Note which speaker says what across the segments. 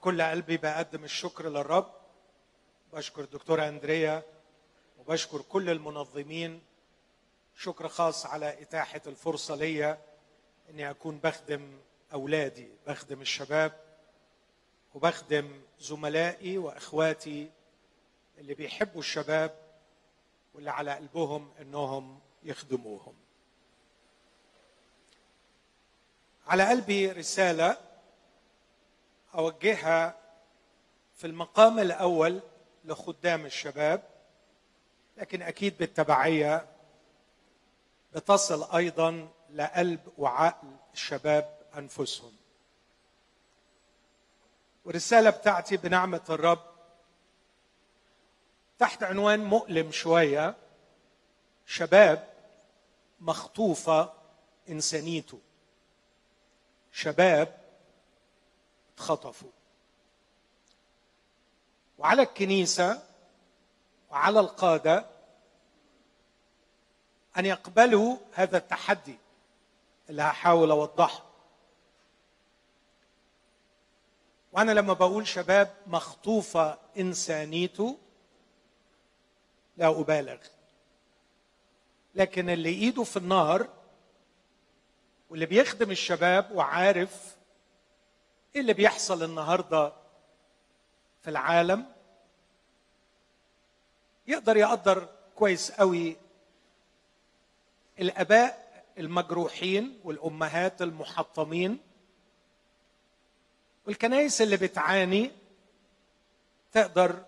Speaker 1: كل قلبي بقدم الشكر للرب. بشكر الدكتورة أندريا وبشكر كل المنظمين. شكر خاص على إتاحة الفرصة ليا أني أكون بخدم أولادي بخدم الشباب وبخدم زملائي وإخواتي اللي بيحبوا الشباب واللي على قلبهم أنهم يخدموهم. على قلبي رسالة أوجهها في المقام الأول لخدام الشباب لكن أكيد بالتبعية بتصل أيضا لقلب وعقل الشباب أنفسهم. والرسالة بتاعتي بنعمة الرب تحت عنوان مؤلم شوية شباب مخطوفة إنسانيته. شباب اتخطفوا. وعلى الكنيسة وعلى القادة أن يقبلوا هذا التحدي اللي هحاول أوضحه وأنا لما بقول شباب مخطوفة إنسانيته لا أبالغ. لكن اللي إيده في النار واللي بيخدم الشباب وعارف إيه اللي بيحصل النهارده في العالم؟ يقدر يقدر كويس قوي الآباء المجروحين والأمهات المحطمين والكنائس اللي بتعاني تقدر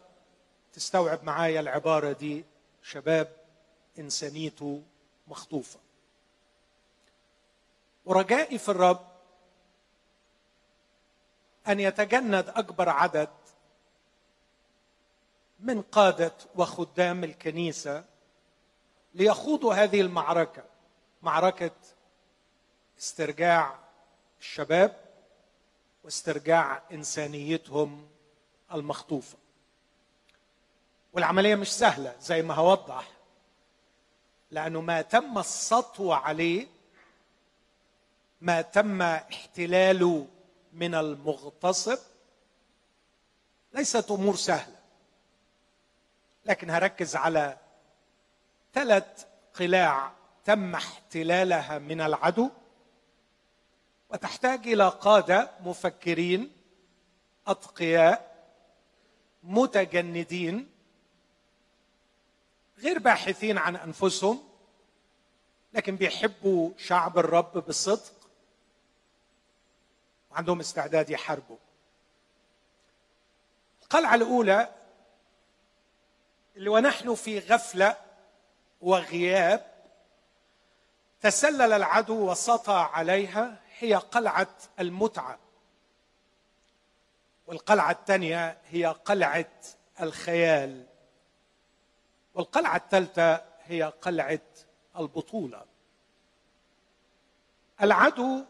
Speaker 1: تستوعب معايا العبارة دي شباب إنسانيته مخطوفة. ورجائي في الرب أن يتجند أكبر عدد من قادة وخدام الكنيسة ليخوضوا هذه المعركة. معركة استرجاع الشباب واسترجاع إنسانيتهم المخطوفة. والعملية مش سهلة زي ما هوضح لأنه ما تم السطو عليه ما تم احتلاله من المغتصب ليست أمور سهلة. لكن هركز على ثلاث قلاع تم احتلالها من العدو وتحتاج إلى قادة مفكرين أتقياء متجندين غير باحثين عن أنفسهم لكن بيحبوا شعب الرب بصدق. وعندهم استعداد يحاربوا. القلعة الأولى اللي ونحن في غفلة وغياب تسلل العدو وسطى عليها هي قلعة المتعة. والقلعة الثانية هي قلعة الخيال. والقلعة الثالثة هي قلعة البطولة. العدو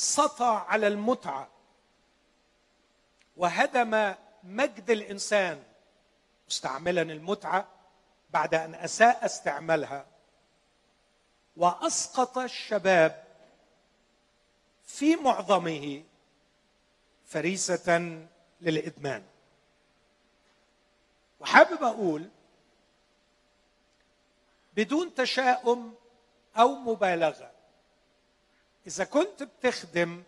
Speaker 1: سطى على المتعة. وهدم مجد الإنسان مستعملا المتعة بعد أن أساء استعمالها. وأسقط الشباب في معظمه فريسة للإدمان. وحابب أقول بدون تشاؤم أو مبالغة إذا كنت بتخدم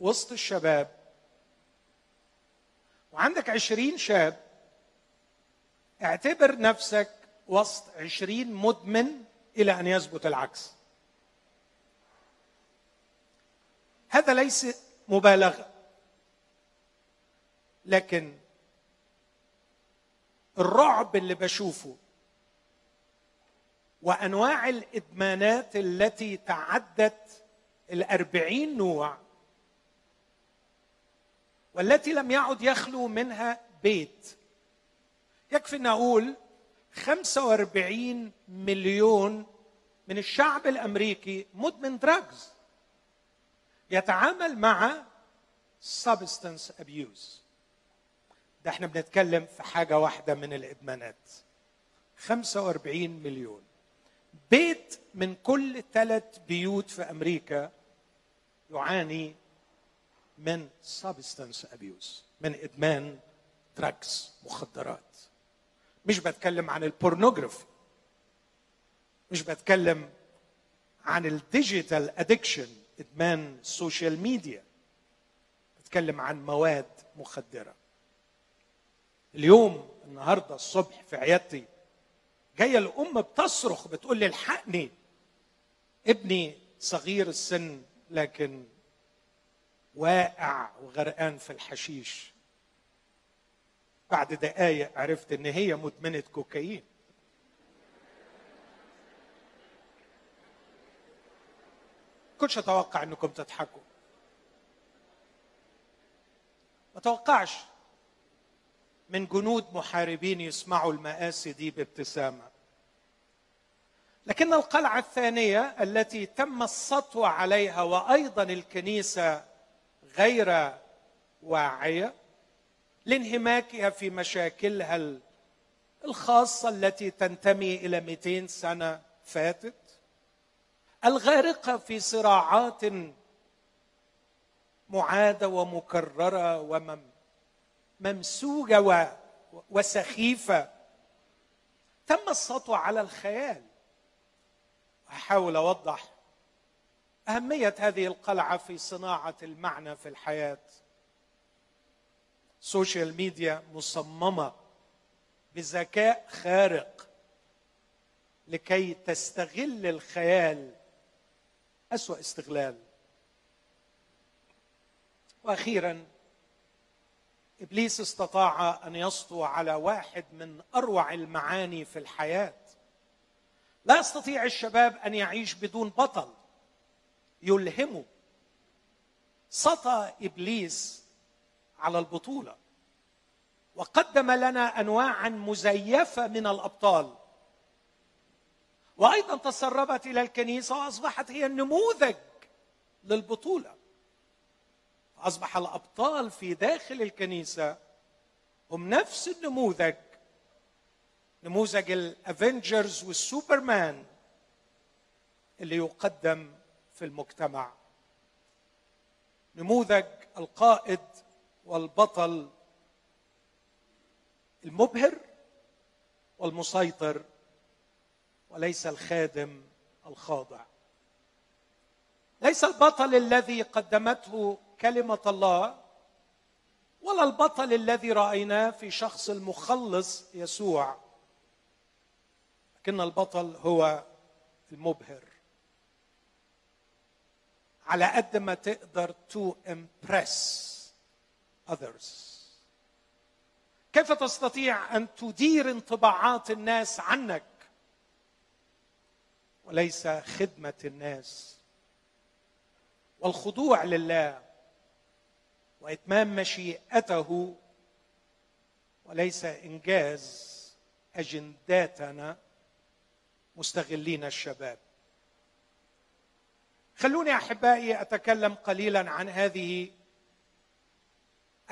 Speaker 1: وسط الشباب وعندك عشرين شاب اعتبر نفسك وسط عشرين مدمن إلى أن يثبت العكس. هذا ليس مبالغة لكن الرعب اللي بشوفه وأنواع الإدمانات التي تعدت الأربعين نوع. والتي لم يعد يخلو منها بيت. يكفي أن أقول 45 مليون من الشعب الأمريكي مدمن دراجز يتعامل مع substance abuse. ده إحنا بنتكلم في حاجة واحدة من الإدمانات. 45 مليون. بيت من كل ثلاث بيوت في أمريكا يعاني من substance abuse من إدمان drugs مخدرات. مش بتكلم عن ال pornography مش بتكلم عن ال digital addiction إدمان ال social media بتكلم عن مواد مخدرة. اليوم النهارده الصبح في عيادتي جاية الام بتصرخ بتقول لي الحقني. ابني صغير السن لكن واقع وغرقان في الحشيش. بعد دقايق عرفت إن هي مدمنة كوكايين. كنتش أتوقع إنكم تضحكوا. ما توقعش. من جنود محاربين يسمعوا المآسي دي بابتسامة. لكن القلعة الثانية التي تم السطو عليها وأيضا الكنيسة غير واعية لانهماكها في مشاكلها الخاصة التي تنتمي إلى 200 سنة فاتت. الغارقة في صراعات معادة ومكررة وممسوجة وسخيفة. تم السطو على الخيال. أحاول أوضح أهمية هذه القلعة في صناعة المعنى في الحياة. السوشيال ميديا مصممة بذكاء خارق لكي تستغل الخيال أسوأ استغلال. وأخيرا إبليس استطاع أن يسطو على واحد من أروع المعاني في الحياة. لا يستطيع الشباب أن يعيش بدون بطل يلهمه. سطى إبليس على البطولة وقدم لنا انواعا مزيفة من الأبطال. وأيضا تسربت إلى الكنيسة وأصبحت هي النموذج للبطولة. أصبح الأبطال في داخل الكنيسة هم نفس النموذج نموذج الافنجرز والسوبرمان اللي يقدم في المجتمع. نموذج القائد والبطل المبهر والمسيطر وليس الخادم الخاضع. ليس البطل الذي قدمته كلمة الله. ولا البطل الذي رأيناه في شخص المخلص يسوع. لكن البطل هو المبهر. على قد ما تقدر to impress others. كيف تستطيع أن تدير انطباعات الناس عنك؟ وليس خدمة الناس. والخضوع لله. وإتمام مشيئته وليس إنجاز أجنداتنا مستغلين الشباب. خلوني أحبائي أتكلم قليلا عن هذه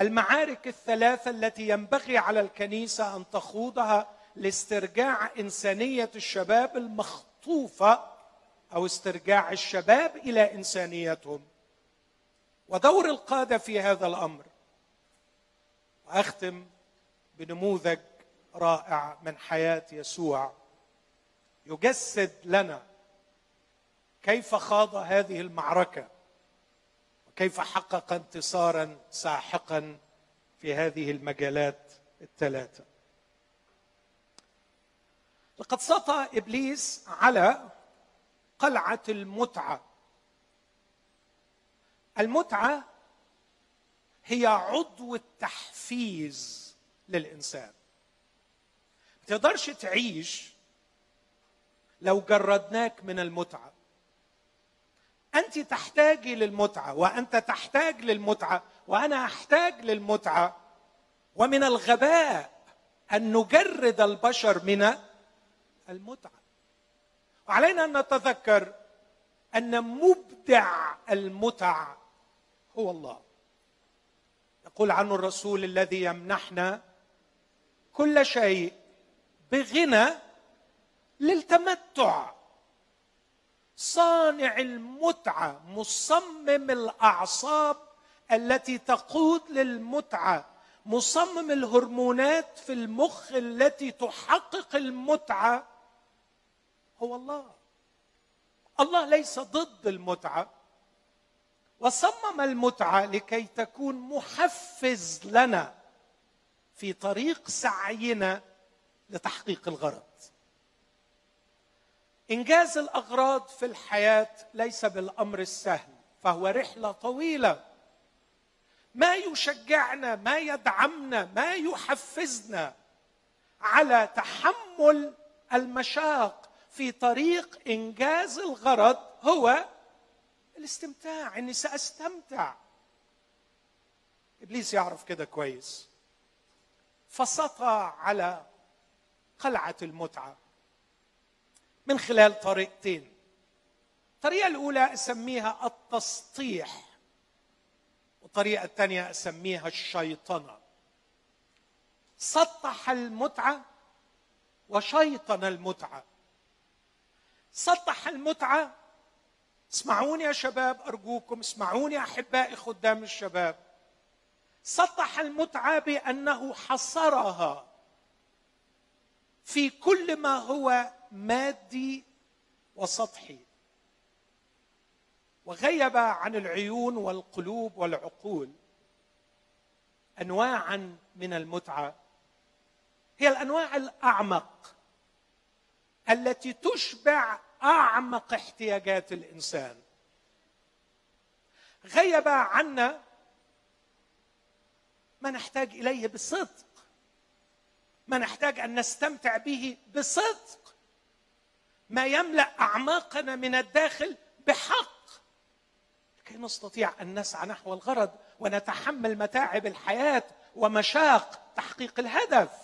Speaker 1: المعارك الثلاثة التي ينبغي على الكنيسة أن تخوضها لاسترجاع إنسانية الشباب المخطوفة أو استرجاع الشباب إلى إنسانيتهم. ودور القادة في هذا الأمر. وأختم بنموذج رائع من حياة يسوع. يجسد لنا كيف خاض هذه المعركة وكيف حقق انتصارا ساحقا في هذه المجالات الثلاثة. لقد سطى إبليس على قلعة المتعة. المتعة هي عضو التحفيز للإنسان. ما تقدرش تعيش لو جردناك من المتعة. أنت تحتاجي للمتعة وأنت تحتاج للمتعة وأنا أحتاج للمتعة. ومن الغباء أن نجرد البشر من المتعة. وعلينا أن نتذكر أن مبدع المتع هو الله. يقول عنه الرسول الذي يمنحنا كل شيء بغنى للتمتع. صانع المتعة مصمم الأعصاب التي تقود للمتعة مصمم الهرمونات في المخ التي تحقق المتعة. هو الله. الله ليس ضد المتعة. وصمم المتعة لكي تكون محفز لنا في طريق سعينا لتحقيق الغرض. إنجاز الأغراض في الحياة ليس بالأمر السهل فهو رحلة طويلة. ما يشجعنا ما يدعمنا ما يحفزنا على تحمل المشاق في طريق إنجاز الغرض هو الاستمتاع إني سأستمتع. إبليس يعرف كده كويس. فسطى على قلعه المتعة من خلال طريقتين. الطريقة الأولى أسميها التسطيح والطريقة الثانية أسميها الشيطنة. سطح المتعة وشيطن المتعة. سطح المتعة اسمعوني يا شباب أرجوكم اسمعوني أحبائي خدام الشباب. سطح المتعة بأنه حصرها في كل ما هو مادي وسطحي. وغيب عن العيون والقلوب والعقول انواعا من المتعة. هي الأنواع الأعمق التي تشبع أعمق احتياجات الإنسان. غيب عنا ما نحتاج إليه بصدق. ما نحتاج أن نستمتع به بصدق. ما يملأ أعماقنا من الداخل بحق. لكي نستطيع أن نسعى نحو الغرض ونتحمل متاعب الحياة ومشاق تحقيق الهدف.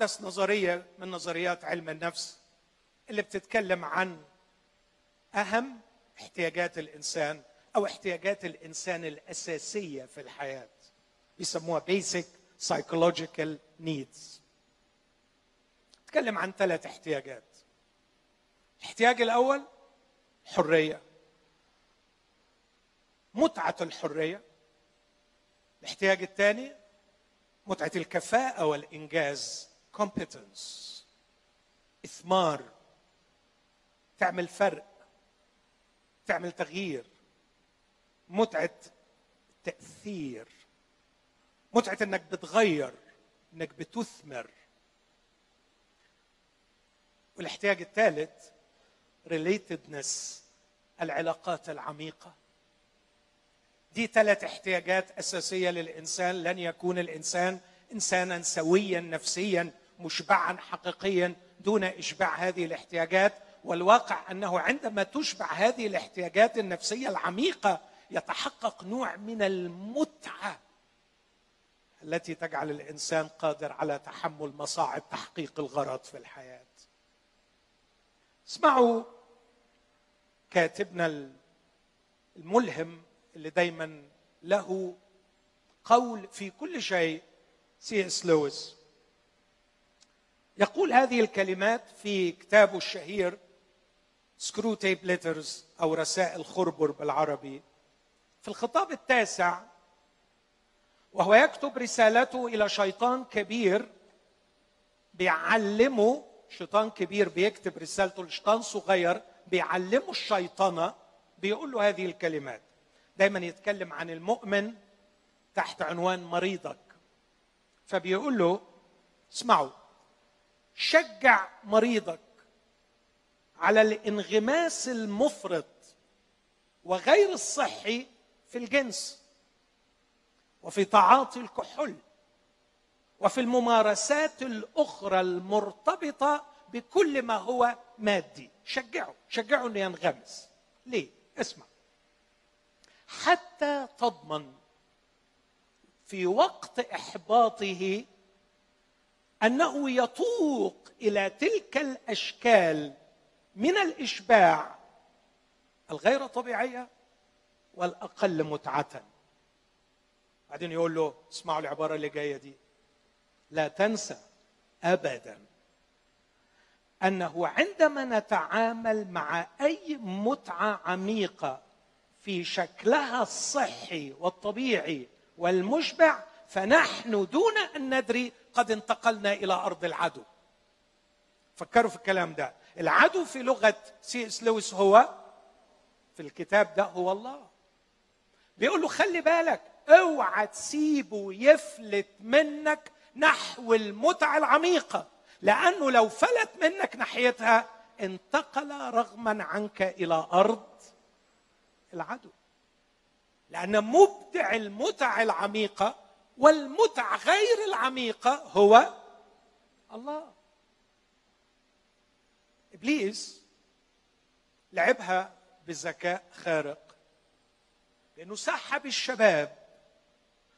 Speaker 1: احدث نظرية من نظريات علم النفس اللي بتتكلم عن أهم احتياجات الإنسان أو احتياجات الإنسان الأساسية في الحياة. بيسموها basic psychological needs. تكلم عن ثلاث احتياجات. الاحتياج الأول حرية. متعة الحرية. الاحتياج الثاني متعة الكفاءة والإنجاز. Competence. إثمار. تعمل فرق. تعمل تغيير. متعة التأثير. متعة إنك بتغير إنك بتثمر. والاحتياج الثالث ريليتدنس العلاقات العميقة. دي ثلاث احتياجات أساسية للإنسان. لن يكون الإنسان إنسانا سويا نفسيا. مشبعا حقيقيا دون إشباع هذه الاحتياجات والواقع أنه عندما تشبع هذه الاحتياجات النفسية العميقة يتحقق نوع من المتعة التي تجعل الإنسان قادر على تحمل مصاعب تحقيق الغرض في الحياة. اسمعوا كاتبنا الملهم اللي دايما له قول في كل شيء سي إس لويس. يقول هذه الكلمات في كتابه الشهير Screwtape Letters أو رسائل خربر بالعربي. في الخطاب التاسع وهو يكتب رسالته إلى شيطان كبير بيعلمه شيطان كبير بيكتب رسالته لشيطان صغير بيعلمه الشيطنه بيقول له هذه الكلمات. دايما يتكلم عن المؤمن تحت عنوان مريضك. فبيقول له اسمعوا شجع مريضك على الانغماس المفرط وغير الصحي في الجنس وفي تعاطي الكحول وفي الممارسات الأخرى المرتبطة بكل ما هو مادي. شجعه شجعه إنه ينغمس. ليه؟ اسمع. حتى تضمن في وقت إحباطه أنه يتوق إلى تلك الأشكال من الإشباع الغير طبيعية والأقل متعة. بعدين يقول له اسمعوا العبارة اللي جاية دي. لا تنسى ابدا أنه عندما نتعامل مع أي متعة عميقة في شكلها الصحي والطبيعي والمشبع فنحن دون أن ندري قد انتقلنا إلى أرض العدو. فكروا في الكلام ده. العدو في لغة سي إس لويس هو في الكتاب ده هو الله. بيقول له خلي بالك أوعى تسيبه يفلت منك نحو المتعة العميقة. لأنه لو فلت منك ناحيتها انتقل رغما عنك إلى أرض العدو. لأن مبدع المتع العميقة والمتع غير العميقه هو الله. إبليس لعبها بذكاء خارق لأنه سحب الشباب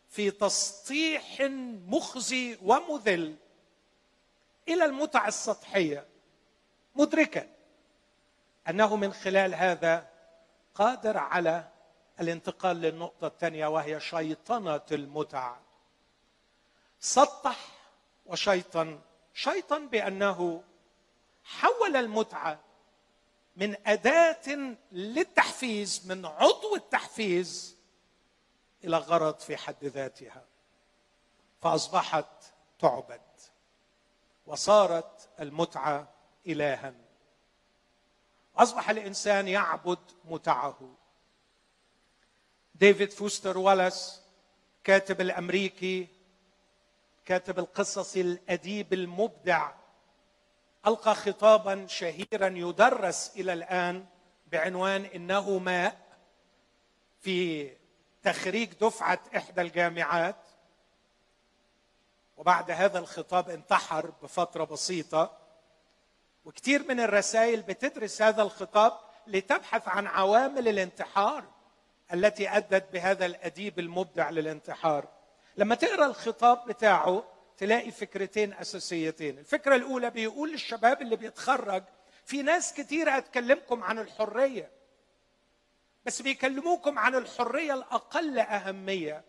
Speaker 1: في تسطيح مخزي ومذل إلى المتع السطحية. مدركا أنه من خلال هذا قادر على الانتقال للنقطة الثانية وهي شيطنة المتع. سطح وشيطن شيطن بأنه حول المتعة من أداة للتحفيز من عضو التحفيز إلى غرض في حد ذاتها. فأصبحت تعبد وصارت المتعة إلها. أصبح الإنسان يعبد متعه. ديفيد فوستر والاس كاتب الأمريكي كاتب القصص الأديب المبدع. ألقى خطابا شهيرا يدرس إلى الآن بعنوان إنه ماء في تخريج دفعة إحدى الجامعات. وبعد هذا الخطاب انتحر بفترة بسيطة. وكثير من الرسائل بتدرس هذا الخطاب لتبحث عن عوامل الانتحار التي أدت بهذا الأديب المبدع للانتحار. لما تقرأ الخطاب بتاعه تلاقي فكرتين أساسيتين. الفكرة الأولى بيقول للشباب اللي بيتخرج في ناس كتير هتكلمكم عن الحرية بس بيكلموكم عن الحرية الأقل أهمية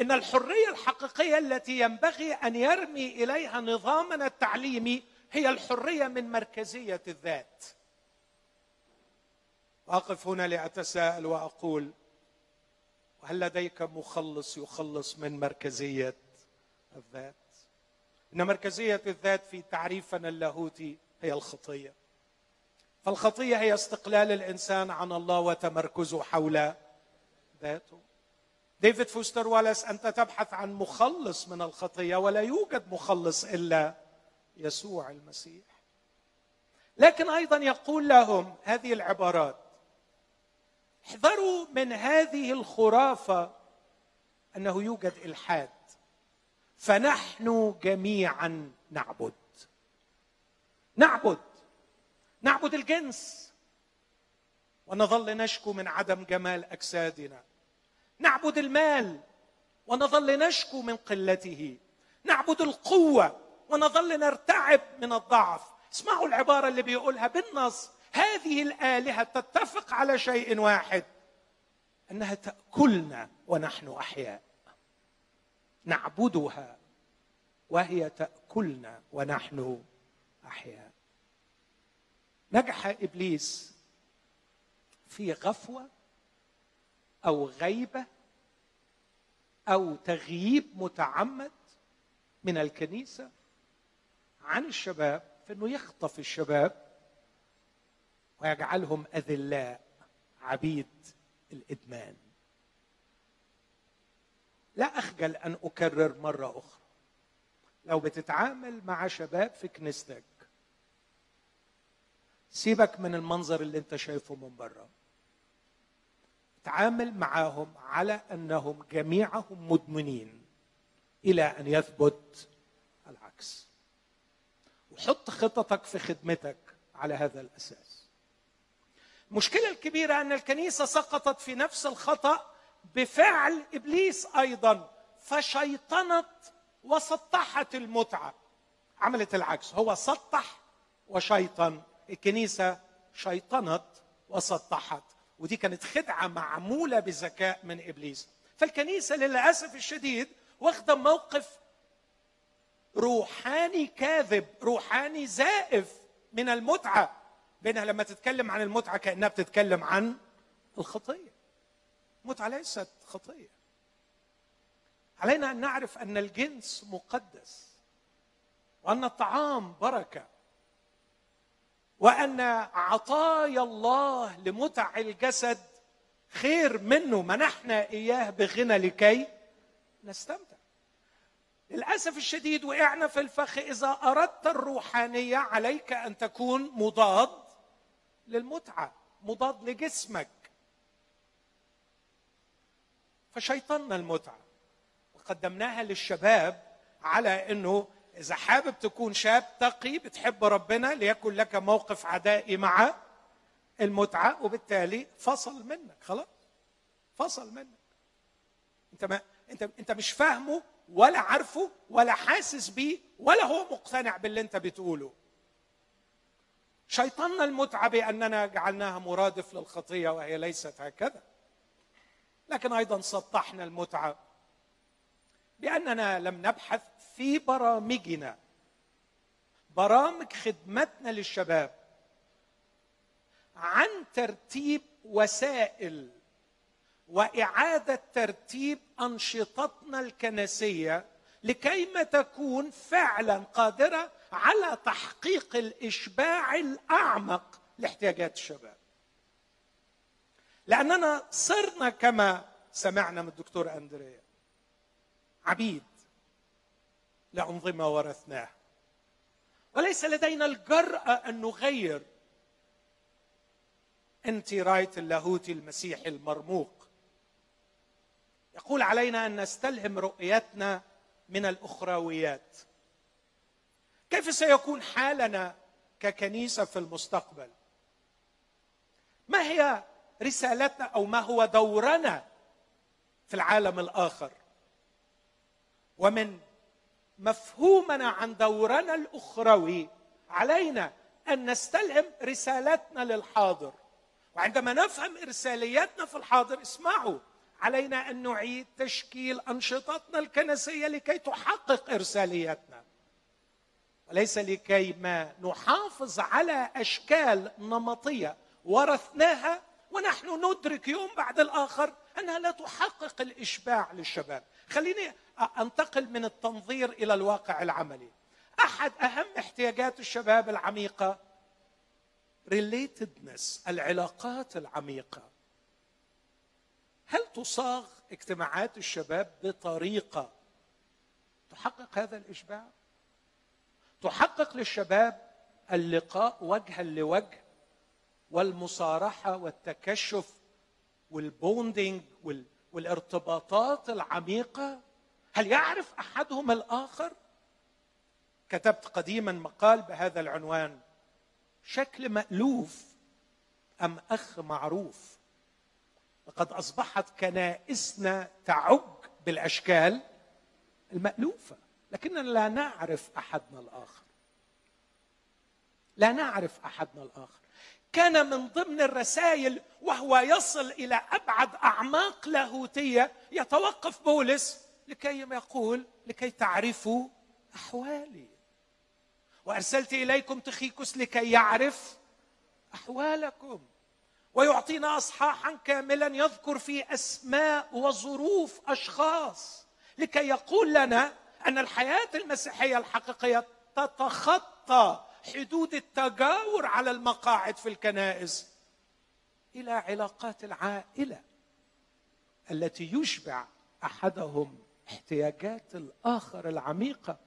Speaker 1: إن الحرية الحقيقية التي ينبغي أن يرمي إليها نظامنا التعليمي هي الحرية من مركزية الذات. واقف هنا لأتساءل وأقول وهل لديك مخلص يخلص من مركزية الذات؟ إن مركزية الذات في تعريفنا اللاهوتي هي الخطية. فالخطية هي استقلال الإنسان عن الله وتمركزه حول ذاته. ديفيد فوستر والاس أنت تبحث عن مخلص من الخطية ولا يوجد مخلص إلا يسوع المسيح. لكن أيضا يقول لهم هذه العبارات احذروا من هذه الخرافة أنه يوجد إلحاد. فنحن جميعا نعبد. نعبد. نعبد الجنس. ونظل نشكو من عدم جمال أجسادنا. نعبد المال. ونظل نشكو من قلته. نعبد القوة. ونظل نرتعب من الضعف. اسمعوا العبارة اللي بيقولها بالنص. هذه الآلهة تتفق على شيء واحد أنها تأكلنا ونحن أحياء نعبدها وهي تأكلنا ونحن أحياء. نجح إبليس في غفوة أو غيبة أو تغييب متعمد من الكنيسة عن الشباب في إنه يخطف الشباب ويجعلهم أذلاء عبيد الإدمان. لا أخجل أن أكرر مرة أخرى. لو بتتعامل مع شباب في كنيستك سيبك من المنظر اللي أنت شايفه من بره تعامل معاهم على أنهم جميعهم مدمنين إلى أن يثبت العكس. وحط خططك في خدمتك على هذا الأساس. المشكلة الكبيرة أن الكنيسة سقطت في نفس الخطأ بفعل إبليس أيضا فشيطنت وسطحت المتعة. عملت العكس هو سطح وشيطن الكنيسة شيطنت وسطحت. ودي كانت خدعة معمولة بذكاء من إبليس. فالكنيسة للأسف الشديد واخدة موقف روحاني كاذب روحاني زائف من المتعة. بينها لما تتكلم عن المتعة كأنها بتتكلم عن الخطية. المتعه ليست خطية. علينا أن نعرف أن الجنس مقدس وأن الطعام بركة وأن عطايا الله لمتع الجسد خير منه منحنا إياه بغنى لكي نستمتع. للأسف الشديد وقعنا في الفخ إذا أردت الروحانية عليك أن تكون مضاد للمتعة مضاد لجسمك. فشيطنا المتعة. وقدمناها للشباب على إنه إذا حابب تكون شاب تقي بتحب ربنا ليكن لك موقف عدائي مع المتعة وبالتالي فصل منك. خلاص؟ فصل منك. أنت ما أنت أنت مش فاهمه ولا عارفه ولا حاسس بيه ولا هو مقتنع باللي أنت بتقوله. شيطاننا المتعة بأننا جعلناها مرادف للخطية وهي ليست هكذا. لكن أيضا سطحنا المتعة بأننا لم نبحث في برامجنا. برامج خدمتنا للشباب عن ترتيب وسائل وإعادة ترتيب أنشطتنا الكنسية لكيما تكون فعلا قادرة على تحقيق الإشباع الأعمق لاحتياجات الشباب. لأننا صرنا كما سمعنا من الدكتور أندريا. عبيد. لانظمه ورثناها وليس لدينا الجرأة أن نغير انت رايت اللاهوتي المسيحي المرموق. يقول علينا أن نستلهم رؤيتنا من الاخرويات كيف سيكون حالنا ككنيسة في المستقبل؟ ما هي رسالتنا أو ما هو دورنا في العالم الآخر؟ ومن مفهومنا عن دورنا الأخروي علينا أن نستلهم رسالتنا للحاضر. وعندما نفهم ارسالياتنا في الحاضر اسمعوا علينا أن نعيد تشكيل أنشطتنا الكنسية لكي تحقق ارساليتنا وليس لكي ما نحافظ على أشكال نمطية ورثناها ونحن ندرك يوم بعد الآخر أنها لا تحقق الإشباع للشباب. خليني أنتقل من التنظير إلى الواقع العملي. أحد أهم احتياجات الشباب العميقة relatedness العلاقات العميقة. هل تصاغ اجتماعات الشباب بطريقة تحقق هذا الإشباع؟ تحقق للشباب اللقاء وجها لوجه والمصارحة والتكشف والبوندينج والارتباطات العميقة. هل يعرف أحدهم الآخر؟ كتبت قديما مقال بهذا العنوان شكل مألوف أم أخ معروف؟ لقد أصبحت كنائسنا تعج بالأشكال المألوفة. لكننا لا نعرف أحدنا الآخر. لا نعرف أحدنا الآخر. كان من ضمن الرسائل وهو يصل إلى أبعد أعماق لاهوتية يتوقف بولس لكي يقول لكي تعرفوا أحوالي. وأرسلت إليكم تخيكس لكي يعرف أحوالكم. ويعطينا اصحاحا كاملا يذكر في أسماء وظروف أشخاص لكي يقول لنا أن الحياة المسيحية الحقيقية تتخطى حدود التجاور على المقاعد في الكنائس إلى علاقات العائلة التي يشبع أحدهم احتياجات الآخر العميقة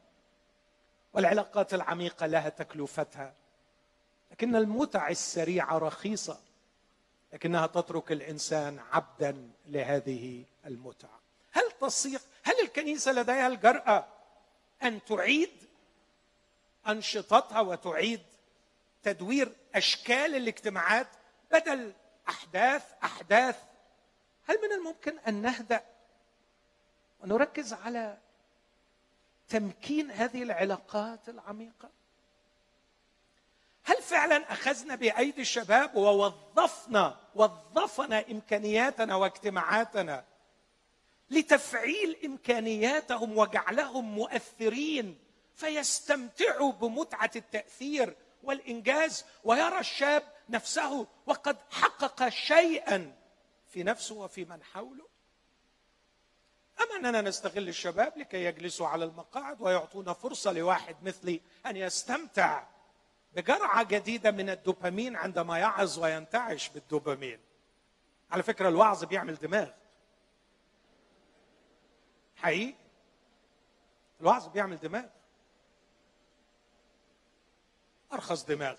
Speaker 1: والعلاقات العميقة لها تكلفتها. لكن المتع السريعة رخيصة لكنها تترك الإنسان عبدا لهذه المتع. هل تصيغ هل الكنيسة لديها الجرأة أن تعيد أنشطتها وتعيد تدوير أشكال الاجتماعات بدل أحداث أحداث؟ هل من الممكن أن نهدأ ونركز على تمكين هذه العلاقات العميقة؟ هل فعلا أخذنا بأيدي الشباب ووظفنا وظفنا إمكانياتنا واجتماعاتنا لتفعيل إمكانياتهم وجعلهم مؤثرين فيستمتعوا بمتعة التأثير والإنجاز. ويرى الشاب نفسه وقد حقق شيئا في نفسه وفي من حوله. أما أننا نستغل الشباب لكي يجلسوا على المقاعد ويعطونا فرصة لواحد مثلي أن يستمتع بجرعة جديدة من الدوبامين عندما يعظ وينتعش بالدوبامين. على فكرة الوعظ بيعمل دماغ. حقيقي؟ الوعظ بيعمل دماغ. أرخص دماغ.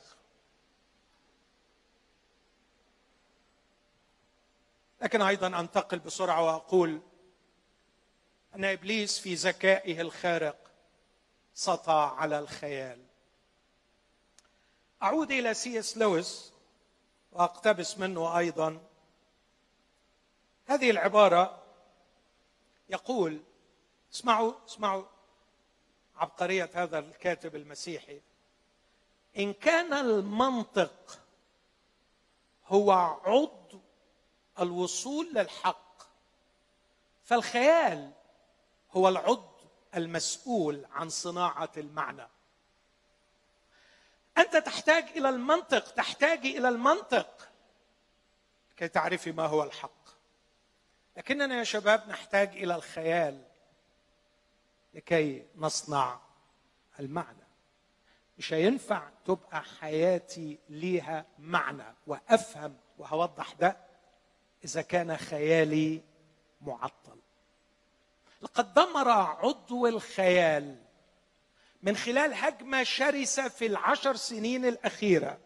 Speaker 1: لكن أيضا أنتقل بسرعة وأقول أن إبليس في ذكائه الخارق سطا على الخيال. أعود إلى سي إس لويس وأقتبس منه أيضا. هذه العبارة يقول اسمعوا اسمعوا عبقرية هذا الكاتب المسيحي. إن كان المنطق هو عضو الوصول للحق فالخيال هو العضو المسؤول عن صناعة المعنى. أنت تحتاج إلى المنطق تحتاج إلى المنطق كي تعرفي ما هو الحق. لكننا يا شباب نحتاج إلى الخيال. لكي نصنع المعنى. مش هينفع تبقى حياتي ليها معنى وأفهم وهوضح ده إذا كان خيالي معطل. لقد دمر عضو الخيال من خلال هجمة شرسة في العشر سنين الأخيرة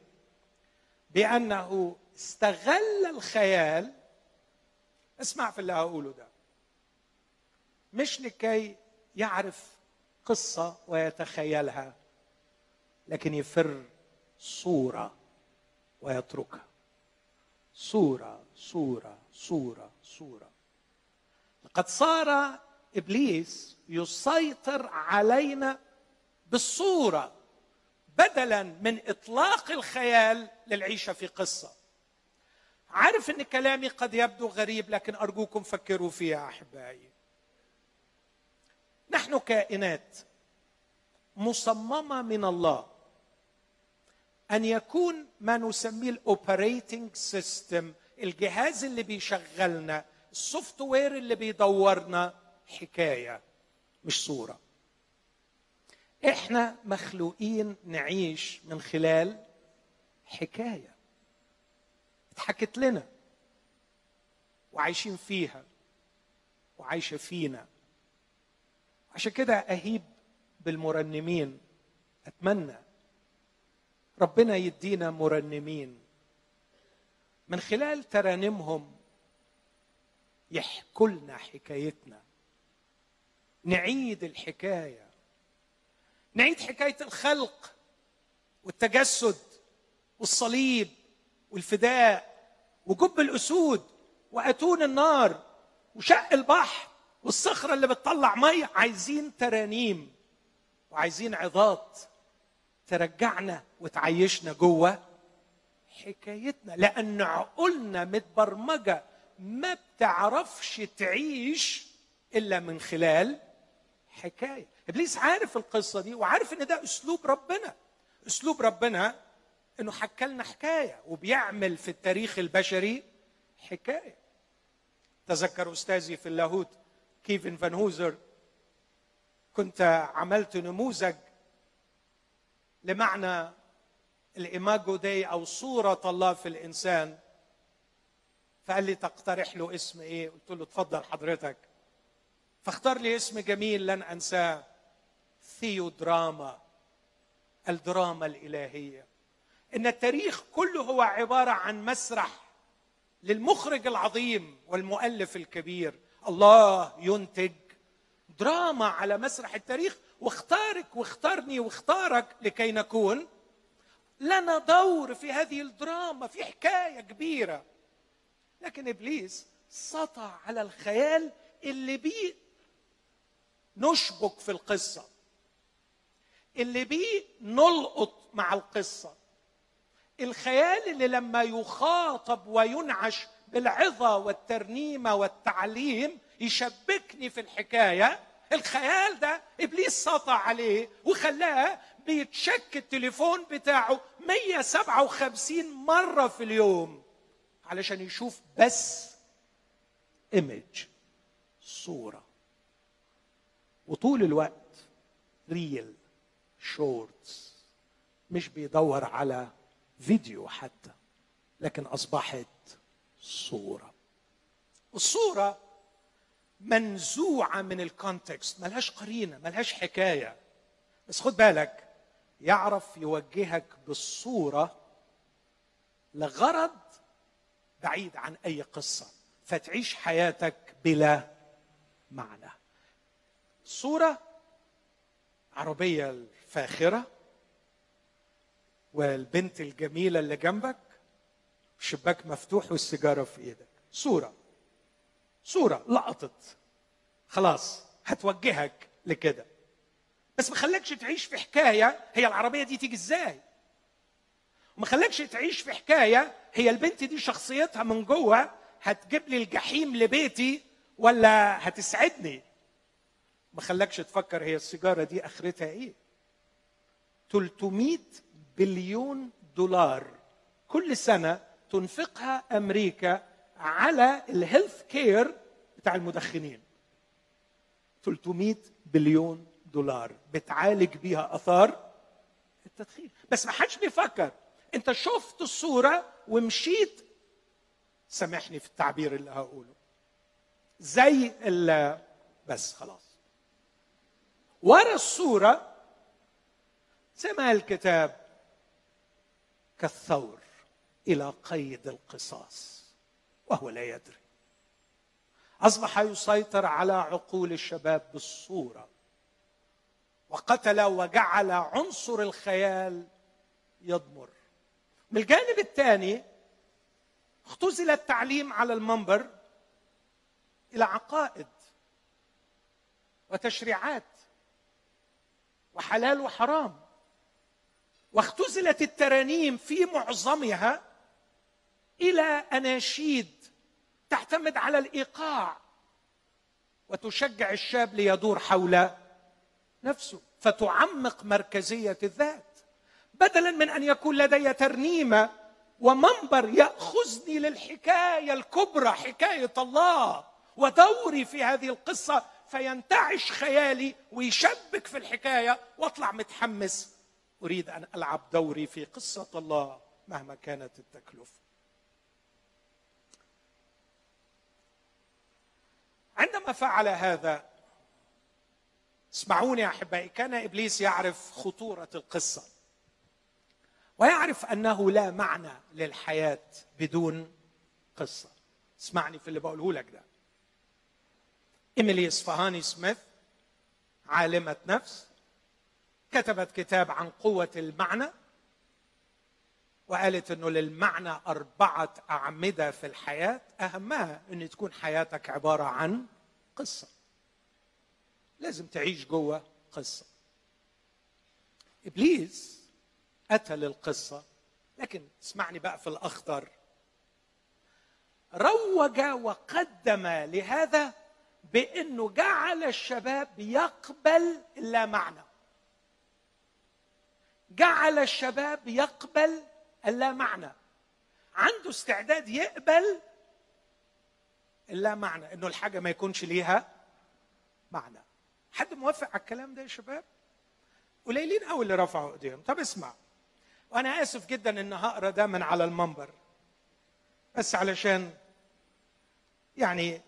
Speaker 1: بأنه استغل الخيال. اسمع في اللي هقوله ده. مش لكي يعرف قصة ويتخيلها لكن يفر صورة ويتركها. صورة صورة صورة صورة. لقد صار إبليس يسيطر علينا بالصورة بدلا من إطلاق الخيال للعيشة في قصة. عارف إن كلامي قد يبدو غريب لكن أرجوكم فكروا فيها أحبائي. نحن كائنات مصممة من الله أن يكون ما نسميه ال operating system الجهاز اللي بيشغلنا ال software اللي بيدورنا حكاية مش صورة. إحنا مخلوقين نعيش من خلال حكاية اتحكت لنا وعايشين فيها وعايشة فينا. عشان كده أهيب بالمرنمين. أتمنى ربنا يدينا مرنمين. من خلال ترانيمهم يحكوا لنا حكايتنا. نعيد الحكاية. نعيد حكاية الخلق والتجسد والصليب والفداء وجب الأسود وأتون النار وشق البحر. والصخرة اللي بتطلع ميه عايزين ترانيم وعايزين عظات ترجعنا وتعيشنا جوه حكايتنا. لأن عقولنا متبرمجة ما بتعرفش تعيش إلا من خلال حكاية. إبليس عارف القصة دي وعارف إن ده أسلوب ربنا. أسلوب ربنا إنه حكى لنا حكاية وبيعمل في التاريخ البشري حكاية. تذكر أستاذي في اللاهوت كيفن فان هوزر كنت عملت نموذج لمعنى الإيماجو دي أو صورة الله في الإنسان فقال لي تقترح له اسم إيه؟ قلت له اتفضل حضرتك. فاختار لي اسم جميل لن أنساه ثيودراما الدراما الإلهية. إن التاريخ كله هو عبارة عن مسرح للمخرج العظيم والمؤلف الكبير. الله ينتج دراما على مسرح التاريخ واختارك واختارني واختارك لكي نكون. لنا دور في هذه الدراما في حكاية كبيرة. لكن إبليس سطع على الخيال اللي بيه نشبك في القصة. اللي بيه نلقط مع القصة. الخيال اللي لما يخاطب وينعش بالعظه والترنيمة والتعليم يشبكني في الحكاية. الخيال ده إبليس سطع عليه وخلاه بيتشك التليفون بتاعه 157 مرة في اليوم علشان يشوف بس image صورة. وطول الوقت reel shorts مش بيدور على فيديو حتى لكن أصبحت صورة. الصورة منزوعة من ال context ملهاش قرينة ملهاش حكاية. بس خد بالك يعرف يوجهك بالصورة لغرض بعيد عن أي قصة فتعيش حياتك بلا معنى. صورة عربية الفاخرة والبنت الجميلة اللي جنبك الشباك مفتوح والسيجارة في إيدك. صورة. صورة. لقطت. خلاص. هتوجهك لكده. بس ما خلكش تعيش في حكاية هي العربية دي تيجي إزاي؟ وما خلكش تعيش في حكاية هي البنت دي شخصيتها من جوه هتجيب لي الجحيم لبيتي ولا هتسعدني؟ ما خلكش تفكر هي السيجارة دي آخرتها إيه؟ 300 بليون دولار. كل سنة تنفقها أمريكا على ال health care بتاع المدخنين. 300 بليون دولار. بتعالج بيها آثار التدخين. بس ما حدش بيفكر. انت شفت الصورة ومشيت. سامحني في التعبير اللي هقوله. زي بس خلاص. ورا الصورة زي ما الكتاب كالثور. إلى قيد القصاص وهو لا يدري. أصبح يسيطر على عقول الشباب بالصورة وقتل وجعل عنصر الخيال يضمر. من الجانب الثاني اختزل التعليم على المنبر إلى عقائد وتشريعات وحلال وحرام. واختزلت الترانيم في معظمها إلى أناشيد تعتمد على الإيقاع وتشجع الشاب ليدور حول نفسه فتعمق مركزية الذات. بدلا من أن يكون لدي ترنيمة ومنبر يأخذني للحكاية الكبرى حكاية الله ودوري في هذه القصة فينتعش خيالي ويشبك في الحكاية واطلع متحمس. أريد أن ألعب دوري في قصة الله مهما كانت التكلفة. عندما فعل هذا اسمعوني أحبائي كان إبليس يعرف خطورة القصة ويعرف أنه لا معنى للحياة بدون قصة. اسمعني في اللي بقوله لك ده. ايميلي اصفهاني سميث عالمة نفس كتبت كتاب عن قوة المعنى وقالت إنه للمعنى أربعة أعمدة في الحياة أهمها إن تكون حياتك عبارة عن قصة. لازم تعيش جوه قصة. إبليس أتى للقصة لكن اسمعني بقى في الاخطر روج وقدم لهذا بأنه جعل الشباب يقبل اللا معنى. جعل الشباب يقبل اللا معنى. عنده استعداد يقبل اللا معنى. إنه الحاجة ما يكونش ليها معنى. حد موافق على الكلام ده يا شباب؟ قليلين قوي اللي رفعوا إيديهم. طب اسمع. وأنا آسف جدا إن هقرأ ده من على المنبر. بس علشان يعني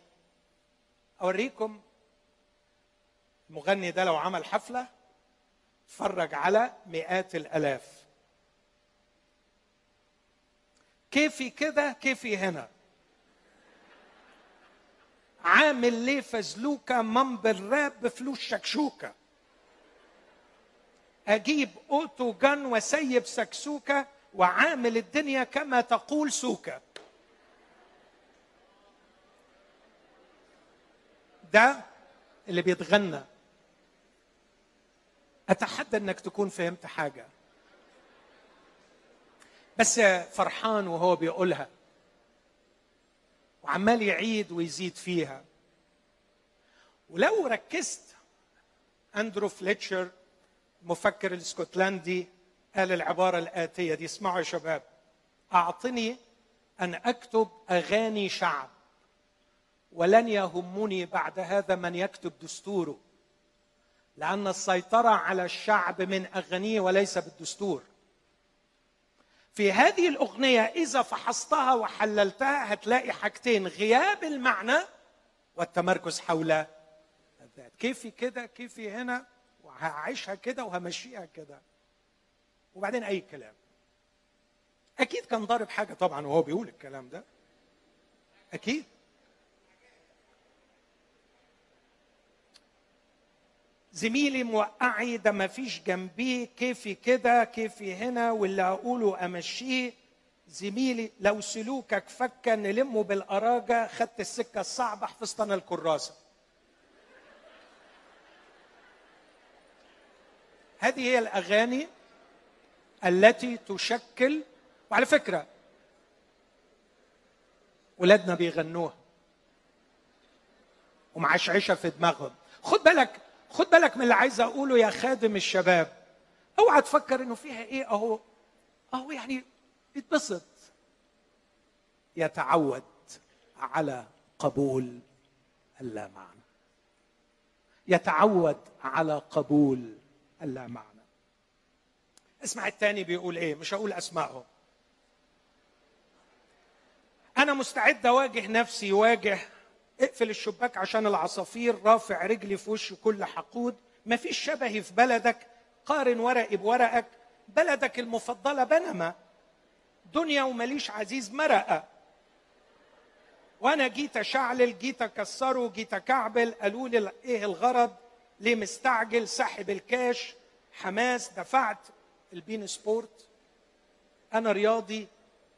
Speaker 1: أوريكم المغني ده لو عمل حفلة اتفرج على مئات الألاف. كيفي كده كيفي هنا. عامل ليه فزلوكة منبر راب بفلوس شكشوكة. أجيب أوتو جن وسيب سكسوكة وعامل الدنيا كما تقول سوكة. ده اللي بيتغنى. أتحدى إنك تكون فهمت حاجة. بس فرحان وهو بيقولها. وعمال يعيد ويزيد فيها. ولو ركزت أندرو فليتشر المفكر الاسكتلندي قال العبارة الآتية دي اسمعوا يا شباب. أعطني أن أكتب أغاني شعب ولن يهمني بعد هذا من يكتب دستوره لأن السيطرة على الشعب من أغانيه وليس بالدستور. في هذه الأغنية إذا فحصتها وحللتها هتلاقي حاجتين غياب المعنى والتمركز حول الذات. كيفي كده كيفي هنا وهعيشها كده وهمشيها كده. وبعدين أي كلام. أكيد كان ضارب حاجة طبعا وهو بيقول الكلام ده. أكيد. زميلي موقعي ده ما فيش جنبيه كيفي كده كيفي هنا واللي اقوله أمشيه. زميلي لو سلوكك فكا نلمه بالأراجة. خدت السكة الصعبة حفظت أنا الكراسة. هذه هي الأغاني التي تشكل وعلى فكرة ولادنا بيغنوها ومعشعشه في دماغهم. خد بالك خد بالك من اللي عايز أقوله يا خادم الشباب. أوعى تفكر إنه فيها إيه؟ أهو أهو يعني يتبسط يتعود على قبول اللامعنى. يتعود على قبول اللامعنى. اسمع الثاني بيقول إيه؟ مش هقول اسمائهم أنا مستعد أواجه نفسي واجه اقفل الشباك عشان العصافير رافع رجلي في وش كل حقود. مفيش شبهي في بلدك قارن ورقي بورقك. بلدك المفضلة بنما. دنيا ومليش عزيز مرقة. وأنا جيت اشعلل جيت اكسره جيت اكعبل. قالوا لي إيه الغرض؟ ليه مستعجل؟ سحب الكاش. حماس دفعت البين سبورت. أنا رياضي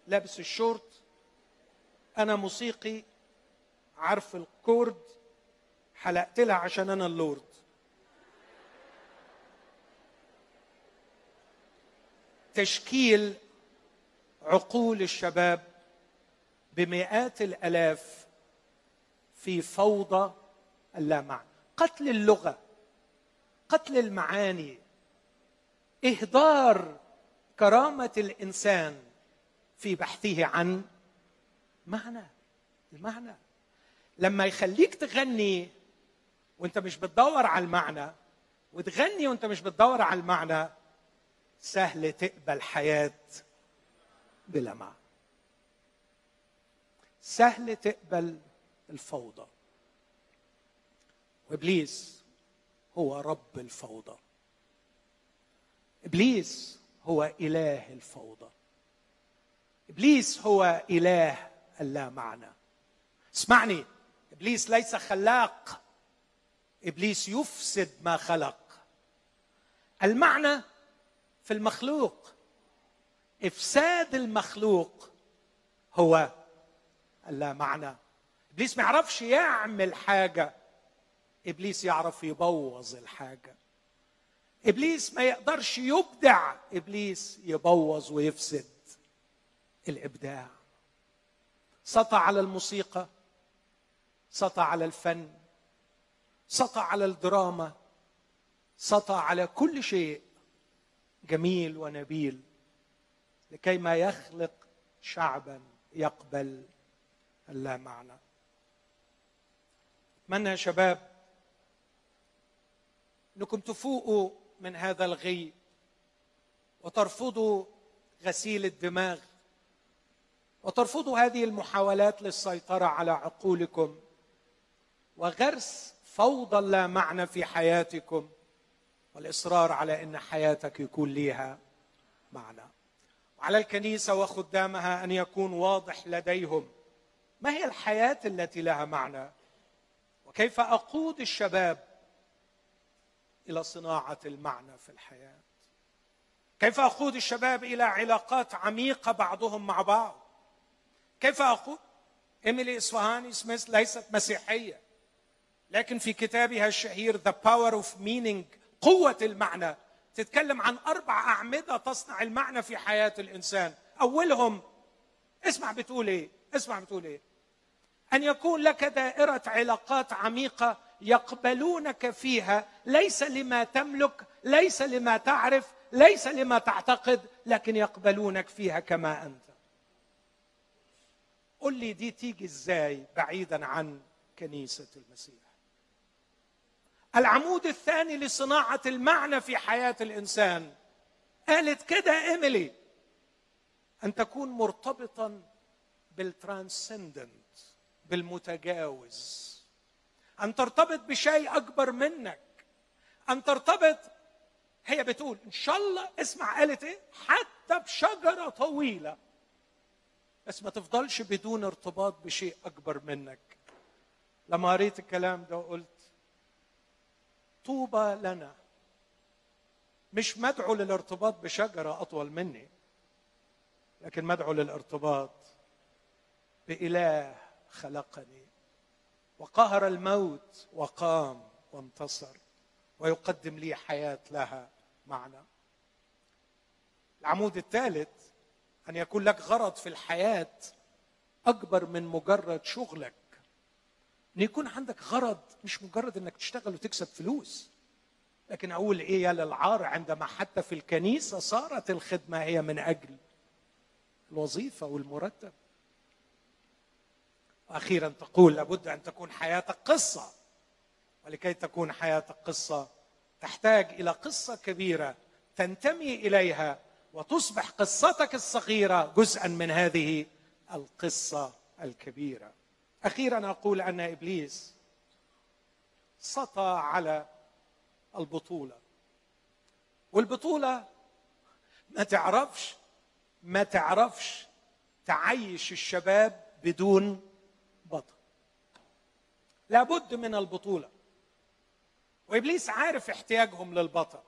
Speaker 1: لابس الشورت. أنا موسيقي عارف الكورد؟ حلقت لها عشان أنا اللورد. تشكيل عقول الشباب بمئات الألاف في فوضى اللامعنى. قتل اللغة قتل المعاني إهدار كرامة الإنسان في بحثه عن معنى المعنى. لما يخليك تغني وانت مش بتدور على المعنى وتغني وانت مش بتدور على المعنى سهل تقبل حياة بلا معنى. سهل تقبل الفوضى. وإبليس هو رب الفوضى. إبليس هو إله الفوضى. إبليس هو إله اللا معنى. اسمعني إبليس ليس خلاق. إبليس يفسد ما خلق. المعنى في المخلوق إفساد المخلوق هو اللا معنى إبليس ما يعرفش يعمل حاجة. إبليس يعرف يبوظ الحاجة. إبليس ما يقدرش يبدع. إبليس يبوظ ويفسد الإبداع. سطع على الموسيقى. سطع على الفن سطع على الدراما سطع على كل شيء جميل ونبيل لكي ما يخلق شعبا يقبل اللا معنى اتمنى يا شباب؟ انكم تفوقوا من هذا الغي وترفضوا غسيل الدماغ وترفضوا هذه المحاولات للسيطرة على عقولكم. وغرس فوضى لا معنى في حياتكم والإصرار على إن حياتك يكون ليها معنى. وعلى الكنيسة وخدامها أن يكون واضح لديهم ما هي الحياة التي لها معنى. وكيف أقود الشباب إلى صناعة المعنى في الحياة. كيف أقود الشباب إلى علاقات عميقة بعضهم مع بعض. كيف أقود إيميلي اصفهاني سميث ليست مسيحية. لكن في كتابها الشهير The Power of Meaning قوة المعنى. تتكلم عن أربع أعمدة تصنع المعنى في حياة الإنسان. أولهم اسمع بتقول إيه اسمع بتقول إيه. أن يكون لك دائرة علاقات عميقة يقبلونك فيها. ليس لما تملك ليس لما تعرف ليس لما تعتقد لكن يقبلونك فيها كما أنت. قل لي دي تيجي إزاي بعيدا عن كنيسة المسيح؟ العمود الثاني لصناعة المعنى في حياة الإنسان. قالت كده إيميلي أن تكون مرتبطا بالترانسندنت بالمتجاوز. أن ترتبط بشيء أكبر منك. أن ترتبط هي بتقول إن شاء الله اسمع قالت إيه؟ حتى بشجرة طويلة. بس ما تفضلش بدون ارتباط بشيء أكبر منك. لما قريت الكلام ده وقلت طوبى لنا. مش مدعو للارتباط بشجرة أطول مني لكن مدعو للارتباط بإله خلقني. وقهر الموت وقام وانتصر ويقدم لي حياة لها معنى. العمود الثالث أن يكون لك غرض في الحياة أكبر من مجرد شغلك. إن يكون عندك غرض مش مجرد إنك تشتغل وتكسب فلوس. لكن أقول إيه يا للعار عندما حتى في الكنيسة صارت الخدمة هي من أجل الوظيفة والمرتب. وأخيرا تقول لابد أن تكون حياتك قصة. ولكي تكون حياتك قصة تحتاج إلى قصة كبيرة تنتمي إليها وتصبح قصتك الصغيرة جزءا من هذه القصة الكبيرة. أخيرا أقول أن إبليس سطى على البطولة. والبطولة ما تعرفش ما تعرفش تعيش الشباب بدون بطل. لابد من البطولة. وإبليس عارف احتياجهم للبطل.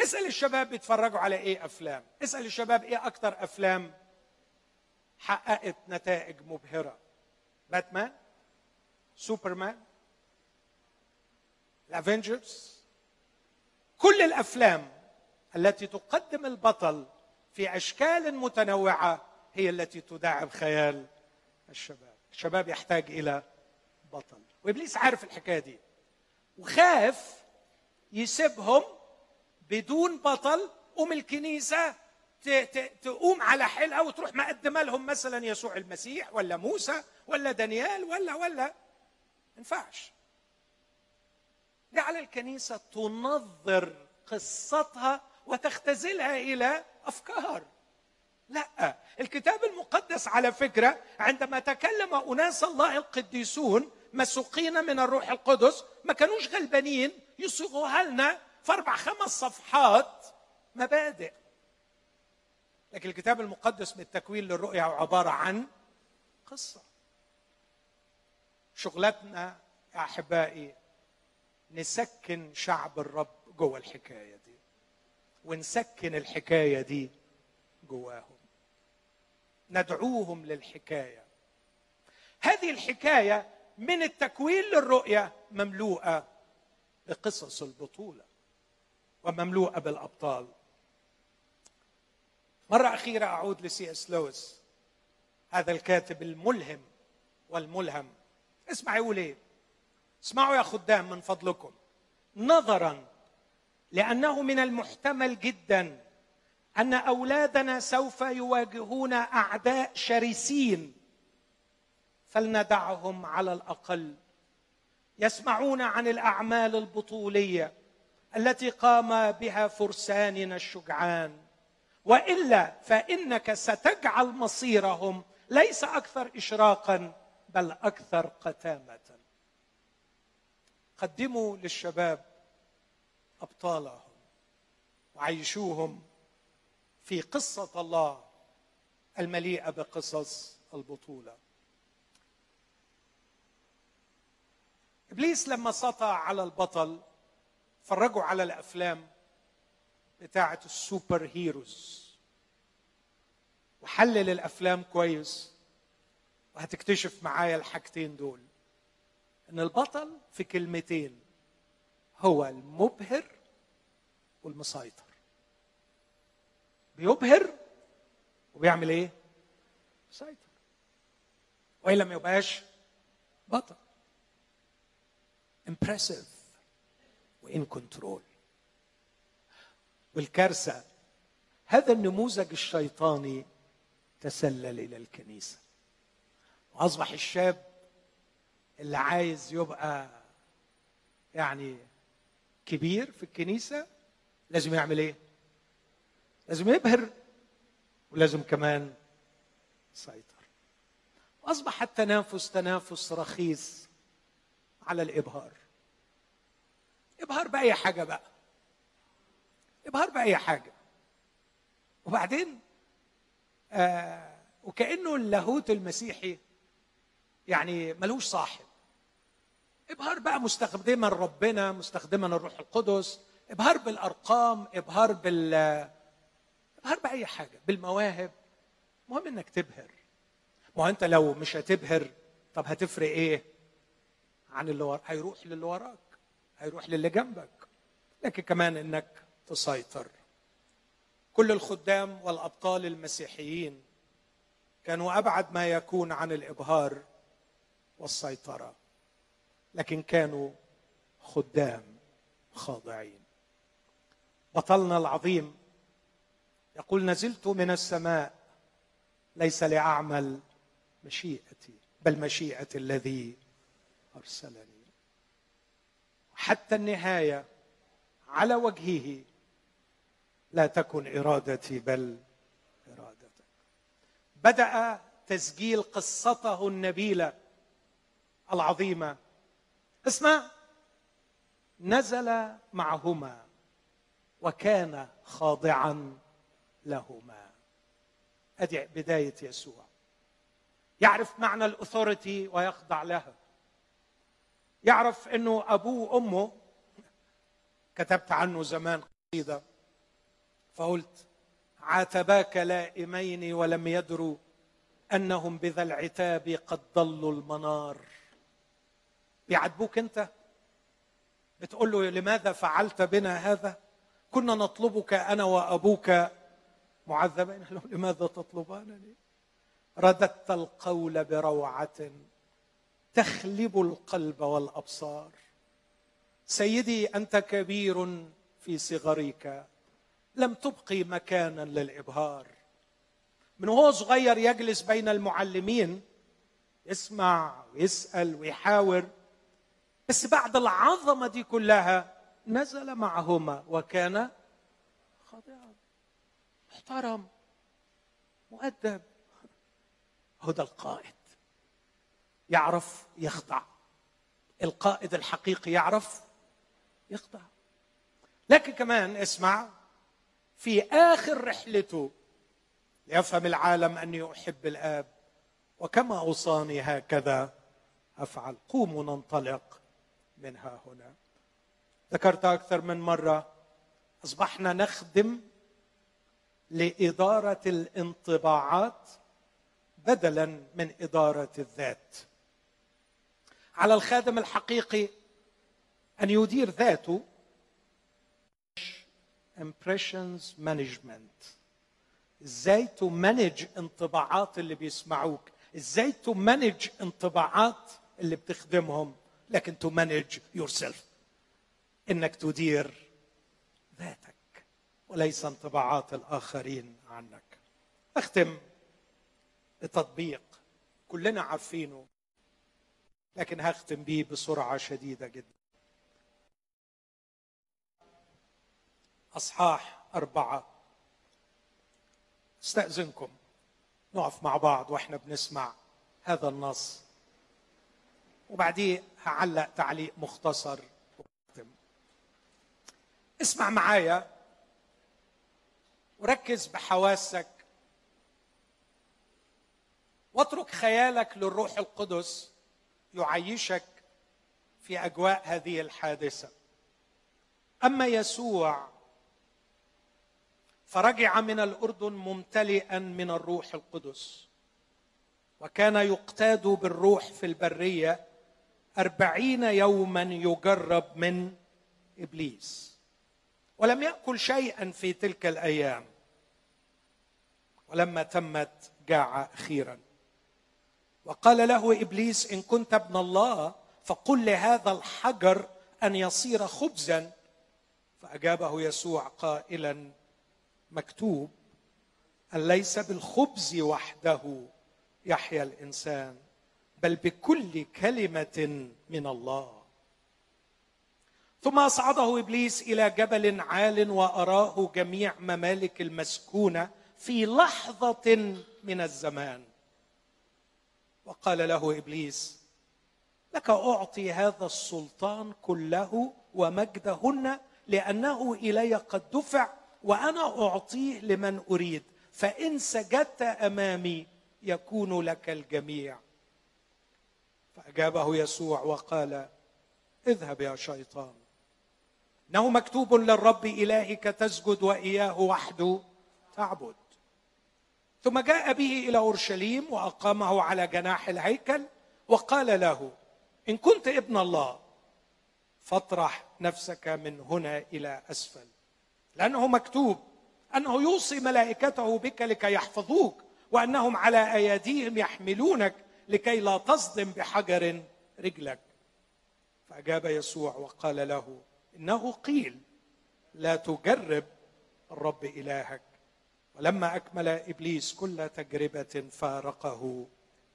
Speaker 1: اسأل الشباب بيتفرجوا على إيه أفلام. اسأل الشباب إيه أكتر أفلام حققت نتائج مبهرة. باتمان سوبرمان ال Avengers كل الأفلام التي تقدم البطل في أشكال متنوعة هي التي تداعب خيال الشباب. الشباب يحتاج إلى بطل. وإبليس عارف الحكاية دي وخاف يسيبهم بدون بطل أم الكنيسة. تقوم على حلقه وتروح مقدمه لهم مثلا يسوع المسيح ولا موسى ولا دانيال ولا ولا. ما ينفعش. جعل الكنيسة تنظر قصتها وتختزلها إلى أفكار. لا الكتاب المقدس على فكرة عندما تكلم أناس الله القديسون مسوقين من الروح القدس ما كانوش غلبانين يصيغوها لنا في أربع خمس صفحات مبادئ. لكن الكتاب المقدس من التكوين للرؤيا هو عبارة عن قصة. شغلتنا يا أحبائي نسكن شعب الرب جوه الحكاية دي ونسكن الحكاية دي جواهم. ندعوهم للحكاية. هذه الحكاية من التكوين للرؤيه مملوءة بقصص البطولة ومملوءة بالأبطال. مرة أخيرة أعود لسي إس لويس هذا الكاتب الملهم والملهم. اسمع يقول إيه؟ اسمعوا يا خدام من فضلكم. نظرا لأنه من المحتمل جدا أن أولادنا سوف يواجهون أعداء شرسين فلندعهم على الأقل. يسمعون عن الأعمال البطولية التي قام بها فرساننا الشجعان. وإلا فإنك ستجعل مصيرهم ليس أكثر اشراقا بل أكثر قتامة. قدموا للشباب أبطالهم وعيشوهم في قصة الله المليئة بقصص البطولة. إبليس لما سطع على البطل فرجوا على الأفلام بتاعه السوبر هيروز وحلل الأفلام كويس. وهتكتشف معايا الحاجتين دول. إن البطل في كلمتين هو المبهر والمسيطر. بيبهر وبيعمل إيه؟ مسيطر. والا ما يبقاش بطل. impressive و in control والكارثة. هذا النموذج الشيطاني تسلل إلى الكنيسة. وأصبح الشاب اللي عايز يبقى يعني كبير في الكنيسة لازم يعمل إيه؟ لازم يبهر ولازم كمان يسيطر. وأصبح التنافس تنافس رخيص على الإبهار. إبهار بأي حاجة بقى. ابهار باي حاجة. وبعدين آه وكأنه اللاهوت المسيحي يعني ملوش صاحب. إبهار بقى مستخدما ربنا مستخدما الروح القدس إبهار بالأرقام إبهار بال إبهار بأي حاجة بالمواهب. المهم إنك تبهر. ما أنت لو مش هتبهر طب هتفرق إيه؟ عن اللي وراك هيروح للي وراك هيروح للي جنبك. لكن كمان إنك تسيطر. كل الخدام والأبطال المسيحيين كانوا أبعد ما يكون عن الإبهار والسيطرة لكن كانوا خدام خاضعين. بطلنا العظيم يقول نزلت من السماء ليس لأعمل مشيئتي بل مشيئة الذي أرسلني. حتى النهاية على وجهه لا تكن إرادتي بل إرادتك. بدأ تسجيل قصته النبيلة العظيمة. اسمع. نزل معهما وكان خاضعا لهما. ادي بداية يسوع. يعرف معنى الأثوريتي ويخضع لها يعرف إنه أبوه وأمه. كتبت عنه زمان قصيدة. فقلت عاتباك لائمين ولم يدروا أنهم بذا العتاب قد ضلوا المنار. بيعاتبوك أنت؟ بتقول له لماذا فعلت بنا هذا؟ كنا نطلبك أنا وأبوك معذبين. له لماذا تطلبانني رددت القول بروعة تخلب القلب والأبصار. سيدي أنت كبير في صغرك. لم تبقي مكانا للإبهار. من وهو صغير يجلس بين المعلمين يسمع ويسأل ويحاور بس بعد العظمة دي كلها نزل معهما وكان خاضعا محترم مؤدب. هدى القائد. يعرف يخضع. القائد الحقيقي يعرف يخضع. لكن كمان اسمع في آخر رحلته. ليفهم العالم أني أحب الآب وكما أوصاني هكذا أفعل. قوموا ننطلق منها هنا. ذكرت أكثر من مرة أصبحنا نخدم لإدارة الانطباعات بدلا من إدارة الذات. على الخادم الحقيقي أن يدير ذاته impressions management. إزاي ت manage انطباعات اللي بيسمعوك؟ إزاي ت manage انطباعات اللي بتخدمهم؟ لكن ت manage yourself إنك تدير ذاتك وليس انطباعات الآخرين عنك. أختم بتطبيق كلنا عارفينه لكن هختم به بسرعة شديدة جدا. أصحاح أربعة. استأذنكم. نقف مع بعض وإحنا بنسمع هذا النص. وبعديه هعلق تعليق مختصر. وختم اسمع معايا وركز بحواسك. واترك خيالك للروح القدس يعيشك في أجواء هذه الحادثة. أما يسوع فرجع من الأردن ممتلئا من الروح القدس. وكان يقتاد بالروح في البرية أربعين يوما يجرب من إبليس. ولم يأكل شيئا في تلك الأيام. ولما تمت جاع أخيرا. وقال له إبليس إن كنت ابن الله فقل لهذا الحجر أن يصير خبزا. فأجابه يسوع قائلا مكتوب أن ليس بالخبز وحده يحيا الإنسان بل بكل كلمة من الله. ثم أصعده إبليس إلى جبل عال وأراه جميع ممالك المسكونة في لحظة من الزمان. وقال له إبليس لك أعطي هذا السلطان كله ومجدهن لأنه إلي قد دفع وأنا أعطيه لمن أريد فإن سجدت أمامي يكون لك الجميع. فأجابه يسوع وقال اذهب يا شيطان. إنه مكتوب للرب إلهك تسجد وإياه وحده تعبد. ثم جاء به إلى أورشليم وأقامه على جناح الهيكل وقال له إن كنت ابن الله فاطرح نفسك من هنا إلى أسفل. لأنه مكتوب أنه يوصي ملائكته بك لكي يحفظوك وأنهم على أيديهم يحملونك لكي لا تصدم بحجر رجلك. فأجاب يسوع وقال له إنه قيل لا تجرب الرب إلهك. ولما أكمل إبليس كل تجربة فارقه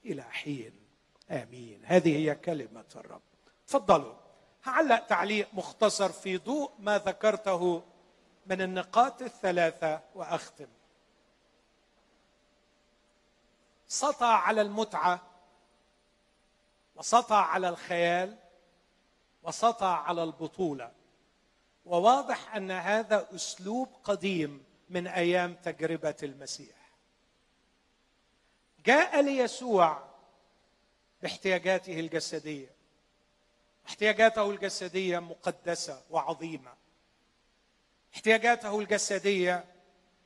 Speaker 1: إلى حين. آمين. هذه هي كلمة الرب. تفضلوا. هعلق تعليق مختصر في ضوء ما ذكرته من النقاط الثلاثة وأختم. سطع على المتعة وسطع على الخيال وسطع على البطولة. وواضح أن هذا أسلوب قديم من أيام تجربة المسيح. جاء ليسوع باحتياجاته الجسدية. احتياجاته الجسدية مقدسة وعظيمة. احتياجاته الجسدية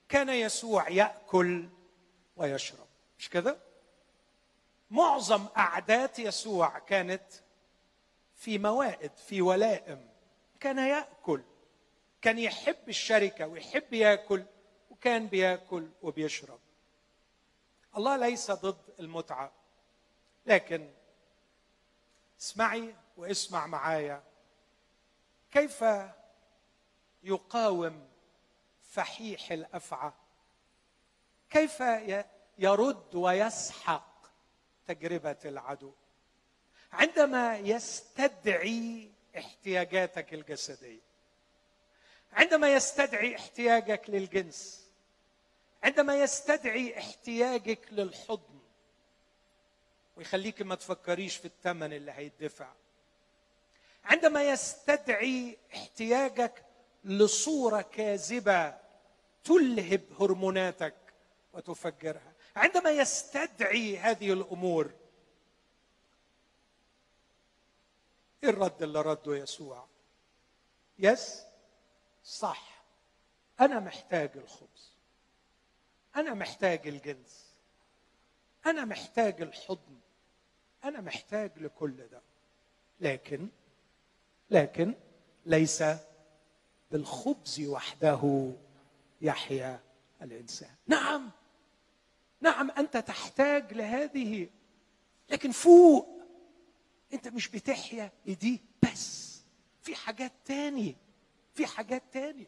Speaker 1: كان يسوع يأكل ويشرب. مش كده؟ معظم قعدات يسوع كانت في موائد في ولائم. كان يأكل كان يحب الشركة ويحب يأكل وكان بيأكل وبيشرب. الله ليس ضد المتعة لكن اسمعي واسمع معايا. كيف يقاوم فحيح الأفعى. كيف يرد ويسحق تجربة العدو؟ عندما يستدعي احتياجاتك الجسدية عندما يستدعي احتياجك للجنس عندما يستدعي احتياجك للحضن ويخليك ما تفكريش في الثمن اللي هيدفع عندما يستدعي احتياجك لصورة كاذبة تلهب هرموناتك وتفجرها. عندما يستدعي هذه الأمور إيه الرد اللي رده يسوع. يس صح. أنا محتاج الخبز. أنا محتاج الجنس. أنا محتاج الحضن. أنا محتاج لكل ده. لكن لكن ليس بالخبز وحده يحيا الإنسان. نعم نعم أنت تحتاج لهذه لكن فوق. أنت مش بتحيا دي بس في حاجات تاني في حاجات تاني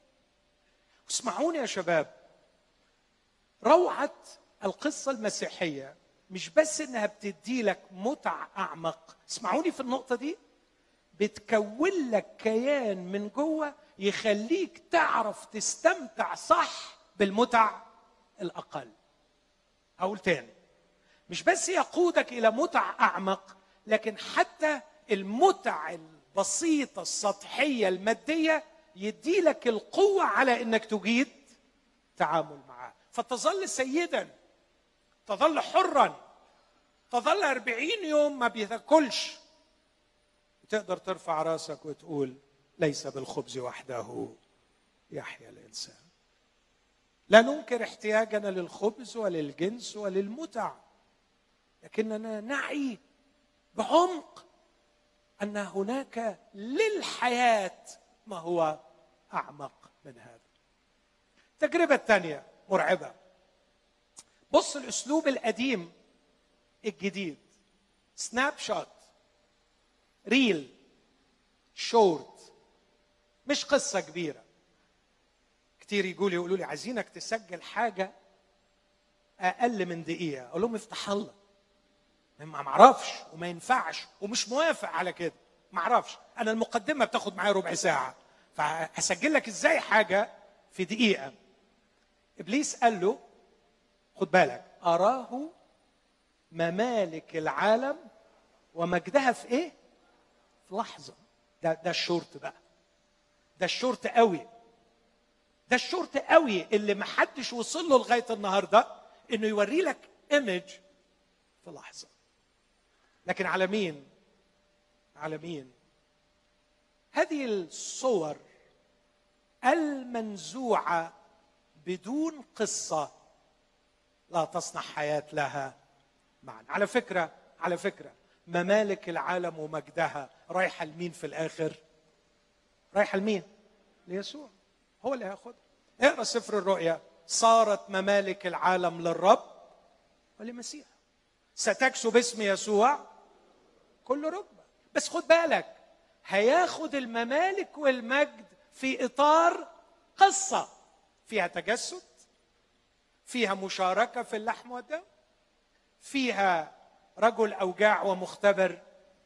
Speaker 1: اسمعوني يا شباب. روعة القصة المسيحية مش بس إنها بتدي لك متع أعمق. اسمعوني في النقطة دي. بتكون لك كيان من جوه يخليك تعرف تستمتع صح بالمتع الأقل. هقول تاني. مش بس يقودك إلى متع أعمق لكن حتى المتع البسيطة السطحية المادية يدي لك القوة على إنك تجيد تعامل معاه. فتظل سيدا تظل حرا تظل أربعين يوم ما بيتاكلش تقدر ترفع راسك وتقول ليس بالخبز وحده يحيا الإنسان. لا ننكر احتياجنا للخبز وللجنس وللمتع لكننا نعي بعمق أن هناك للحياة ما هو أعمق من هذا. التجربه الثانية مرعبة. بص الأسلوب القديم الجديد snapshot reel short مش قصة كبيرة. كتير يقولوا يقولوا لي عايزينك تسجل حاجة أقل من دقيقة. أقول لهم افتح الله. ما معرفش وما ينفعش ومش موافق على كده. معرفش. أنا المقدمة بتاخد معايا ربع ساعة. فهسجل لك إزاي حاجة في دقيقة. إبليس قال له خد بالك أراه ممالك العالم ومجدها في إيه؟ في لحظة. ده ده الشورت بقى. ده الشورت قوي. ده الشورت قوي اللي محدش وصل له لغاية النهارده إنه يوري لك ايمج في لحظة. لكن على مين؟ على مين؟ هذه الصور المنزوعة بدون قصة لا تصنع حياة لها معنى. على فكره على فكرة ممالك العالم ومجدها. رايحه لمين في الآخر؟ رايحه لمين ليسوع. هو اللي هياخدها. اقرأ سفر الرؤيا. صارت ممالك العالم للرب ولمسيح ستكسب اسم يسوع كل ركبة. بس خد بالك هياخد الممالك والمجد في إطار قصة. فيها تجسد فيها مشاركة في اللحم والدم فيها رجل أوجاع ومختبر.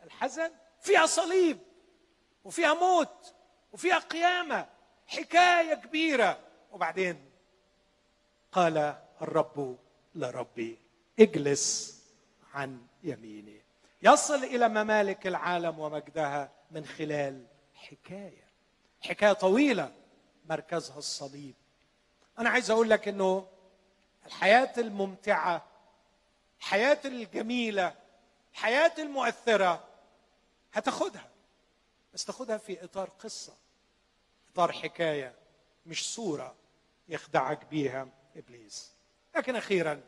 Speaker 1: الحزن فيها صليب وفيها موت وفيها قيامة حكاية كبيرة. وبعدين قال الرب لربي اجلس عن يميني. يصل إلى ممالك العالم ومجدها من خلال حكاية. حكاية طويلة مركزها الصليب. أنا عايز أقول لك إنه الحياة الممتعة الحياة الجميلة الحياة المؤثرة هتاخدها بس تاخدها في إطار قصة إطار حكاية مش صورة يخدعك بيها إبليس. لكن أخيرا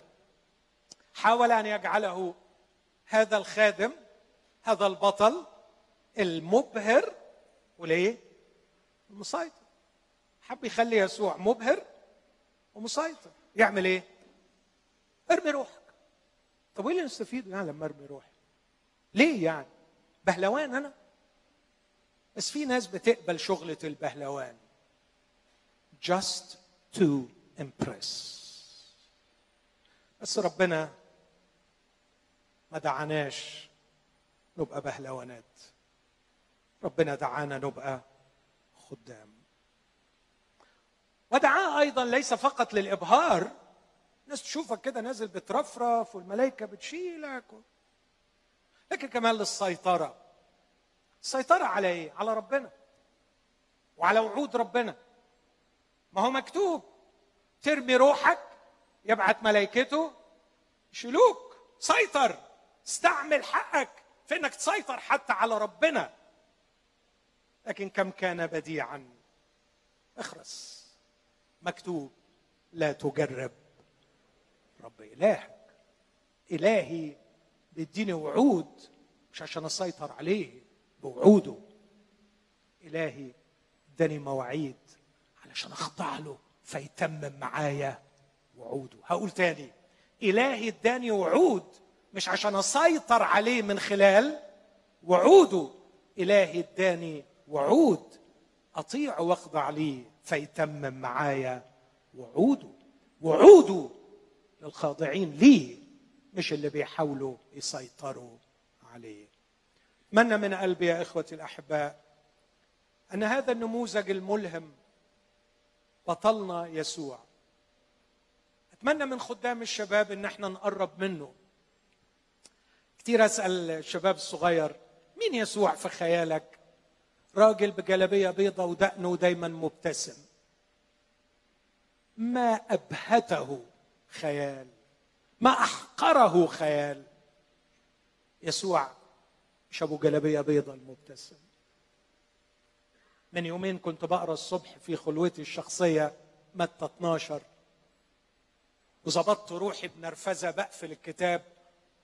Speaker 1: حاول أن يجعله هذا الخادم هذا البطل المبهر وليه؟ المسيطر. حب يخلي يسوع مبهر ومسيطر. يعمل إيه؟ ارمي روحك. طب وإيه اللي نستفيده يعني لما أرمي روحي؟ ليه يعني؟ بهلوان أنا؟ بس في ناس بتقبل شغلة البهلوان. Just to impress. بس ربنا ما دعاناش نبقى بهلوانات. ربنا دعانا نبقى خدام. ودعاه أيضا ليس فقط للإبهار الناس تشوفك كده نازل بترفرف والملائكه بتشيلك لكن كمان للسيطرة. السيطرة على إيه؟ على ربنا وعلى وعود ربنا. ما هو مكتوب ترمي روحك يبعت ملائكته يشيلوك. سيطر استعمل حقك في إنك تسيطر حتى على ربنا. لكن كم كان بديعا؟ اخرس. مكتوب لا تجرب. رب الهك إلهي بيديني وعود مش عشان أسيطر عليه بوعوده. إلهي اداني مواعيد علشان أخضع له فيتمم معايا وعوده. هقول تاني إلهي اداني وعود مش عشان أسيطر عليه من خلال وعوده. إلهي اداني وعود أطيع وأخضع ليه فيتمم معايا وعوده. وعوده للخاضعين ليه؟ مش اللي بيحاولوا يسيطروا عليه. اتمنى من قلبي يا اخوتي الأحباء؟ أن هذا النموذج الملهم بطلنا يسوع. أتمنى من خدام الشباب إن إحنا نقرب منه. كتير أسأل الشباب الصغير مين يسوع في خيالك؟ راجل بجلبيه بيضة ودقنه دايما مبتسم. ما أبهته خيال. ما أحقره خيال. يسوع مش ابو جلبيه بيضة المبتسم. من يومين كنت بقرأ الصبح في خلوتي الشخصية متى 12 وظبطت روحي بنرفزة بقفل الكتاب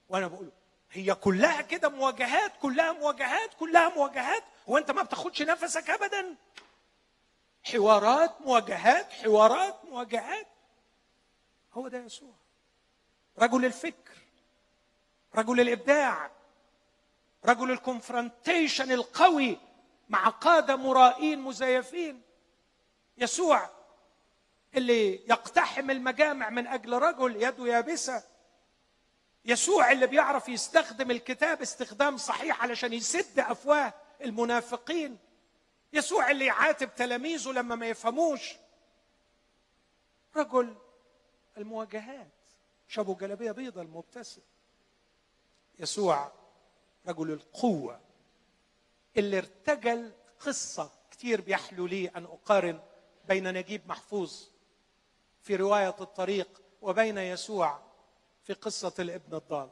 Speaker 1: وأنا بقول هي كلها كده مواجهات كلها مواجهات كلها مواجهات؟ وانت ما بتاخدش نفسك ابدا؟ حوارات مواجهات حوارات مواجهات. هو ده يسوع. رجل الفكر رجل الإبداع رجل الكونفرونتيشن القوي مع قادة مرائين مزيفين. يسوع اللي يقتحم المجامع من أجل رجل يده يابسة. يسوع اللي بيعرف يستخدم الكتاب استخدام صحيح علشان يسد أفواه المنافقين. يسوع اللي يعاتب تلاميذه لما ما يفهموش. رجل المواجهات. شابو جلابيه بيضة المبتسم. يسوع رجل القوة اللي ارتجل قصة كتير بيحلو لي أن أقارن بين نجيب محفوظ في رواية الطريق وبين يسوع في قصة الابن الضال.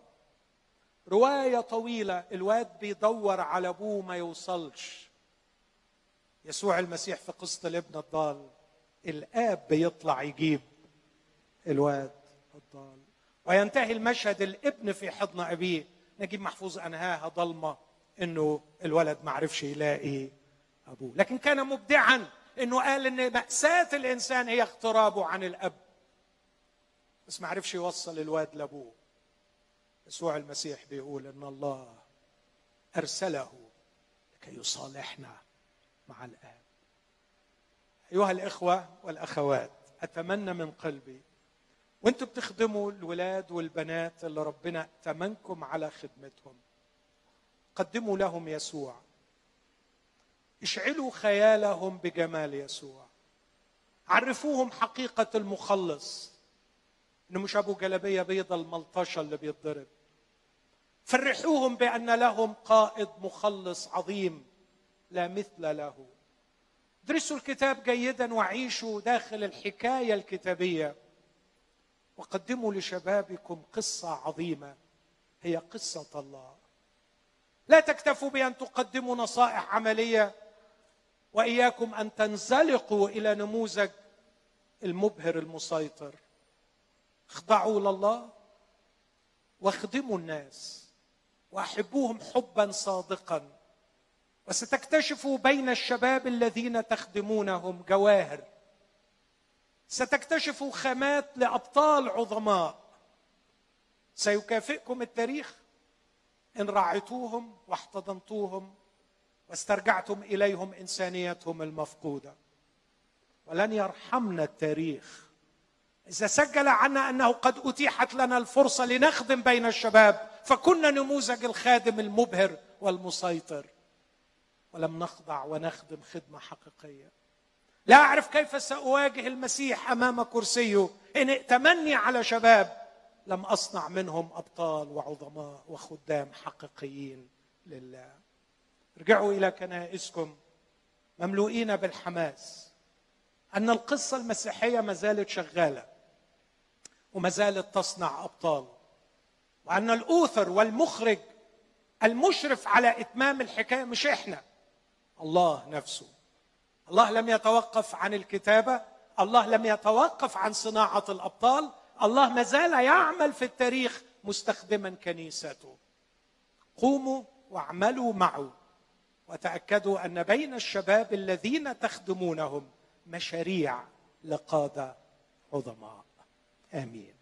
Speaker 1: رواية طويلة الواد بيدور على أبوه ما يوصلش. يسوع المسيح في قصة الابن الضال الآب بيطلع يجيب الواد الضال وينتهي المشهد الابن في حضن أبيه. نجيب محفوظ أنهاها ضلمة إنه الولد ما عرفش يلاقي أبوه. لكن كان مبدعا إنه قال إن مأساة الإنسان هي اغترابه عن الأب. بس ما عرفش يوصل الواد لأبوه. يسوع المسيح بيقول إن الله أرسله لكي يصالحنا مع الآب. أيها الإخوة والأخوات أتمنى من قلبي وانتوا بتخدموا الولاد والبنات اللي ربنا ائتمنكم على خدمتهم. قدموا لهم يسوع. اشعلوا خيالهم بجمال يسوع. عرفوهم حقيقة المخلص. إنه مش أبو جلبية بيضة الملطشة اللي بيتضرب. فرحوهم بأن لهم قائد مخلص عظيم لا مثل له. ادرسوا الكتاب جيدا وعيشوا داخل الحكاية الكتابية. وقدموا لشبابكم قصة عظيمة. هي قصة الله. لا تكتفوا بأن تقدموا نصائح عملية وإياكم أن تنزلقوا إلى نموذج المبهر المسيطر. اخضعوا لله واخدموا الناس واحبوهم حبا صادقا. وستكتشفوا بين الشباب الذين تخدمونهم جواهر. ستكتشفوا خامات لأبطال عظماء. سيكافئكم التاريخ إن راعيتوهم واحتضنتوهم واسترجعتم إليهم إنسانيتهم المفقودة. ولن يرحمنا التاريخ إذا سجل عنا أنه قد أتيحت لنا الفرصة لنخدم بين الشباب فكنا نموذج الخادم المبهر والمسيطر. ولم نخضع ونخدم خدمة حقيقية. لا أعرف كيف سأواجه المسيح أمام كرسيه. إن ائتمني على شباب لم أصنع منهم أبطال وعظماء وخدام حقيقيين لله. ارجعوا إلى كنائسكم مملوئين بالحماس. أن القصة المسيحية ما زالت شغالة وما زالت تصنع أبطال. وأن الأوثر والمخرج المشرف على إتمام الحكاية مش إحنا الله نفسه. الله لم يتوقف عن الكتابة الله لم يتوقف عن صناعة الأبطال الله ما زال يعمل في التاريخ مستخدما كنيسته. قوموا واعملوا معه وتأكدوا أن بين الشباب الذين تخدمونهم مشاريع لقادة عظماء. آمين.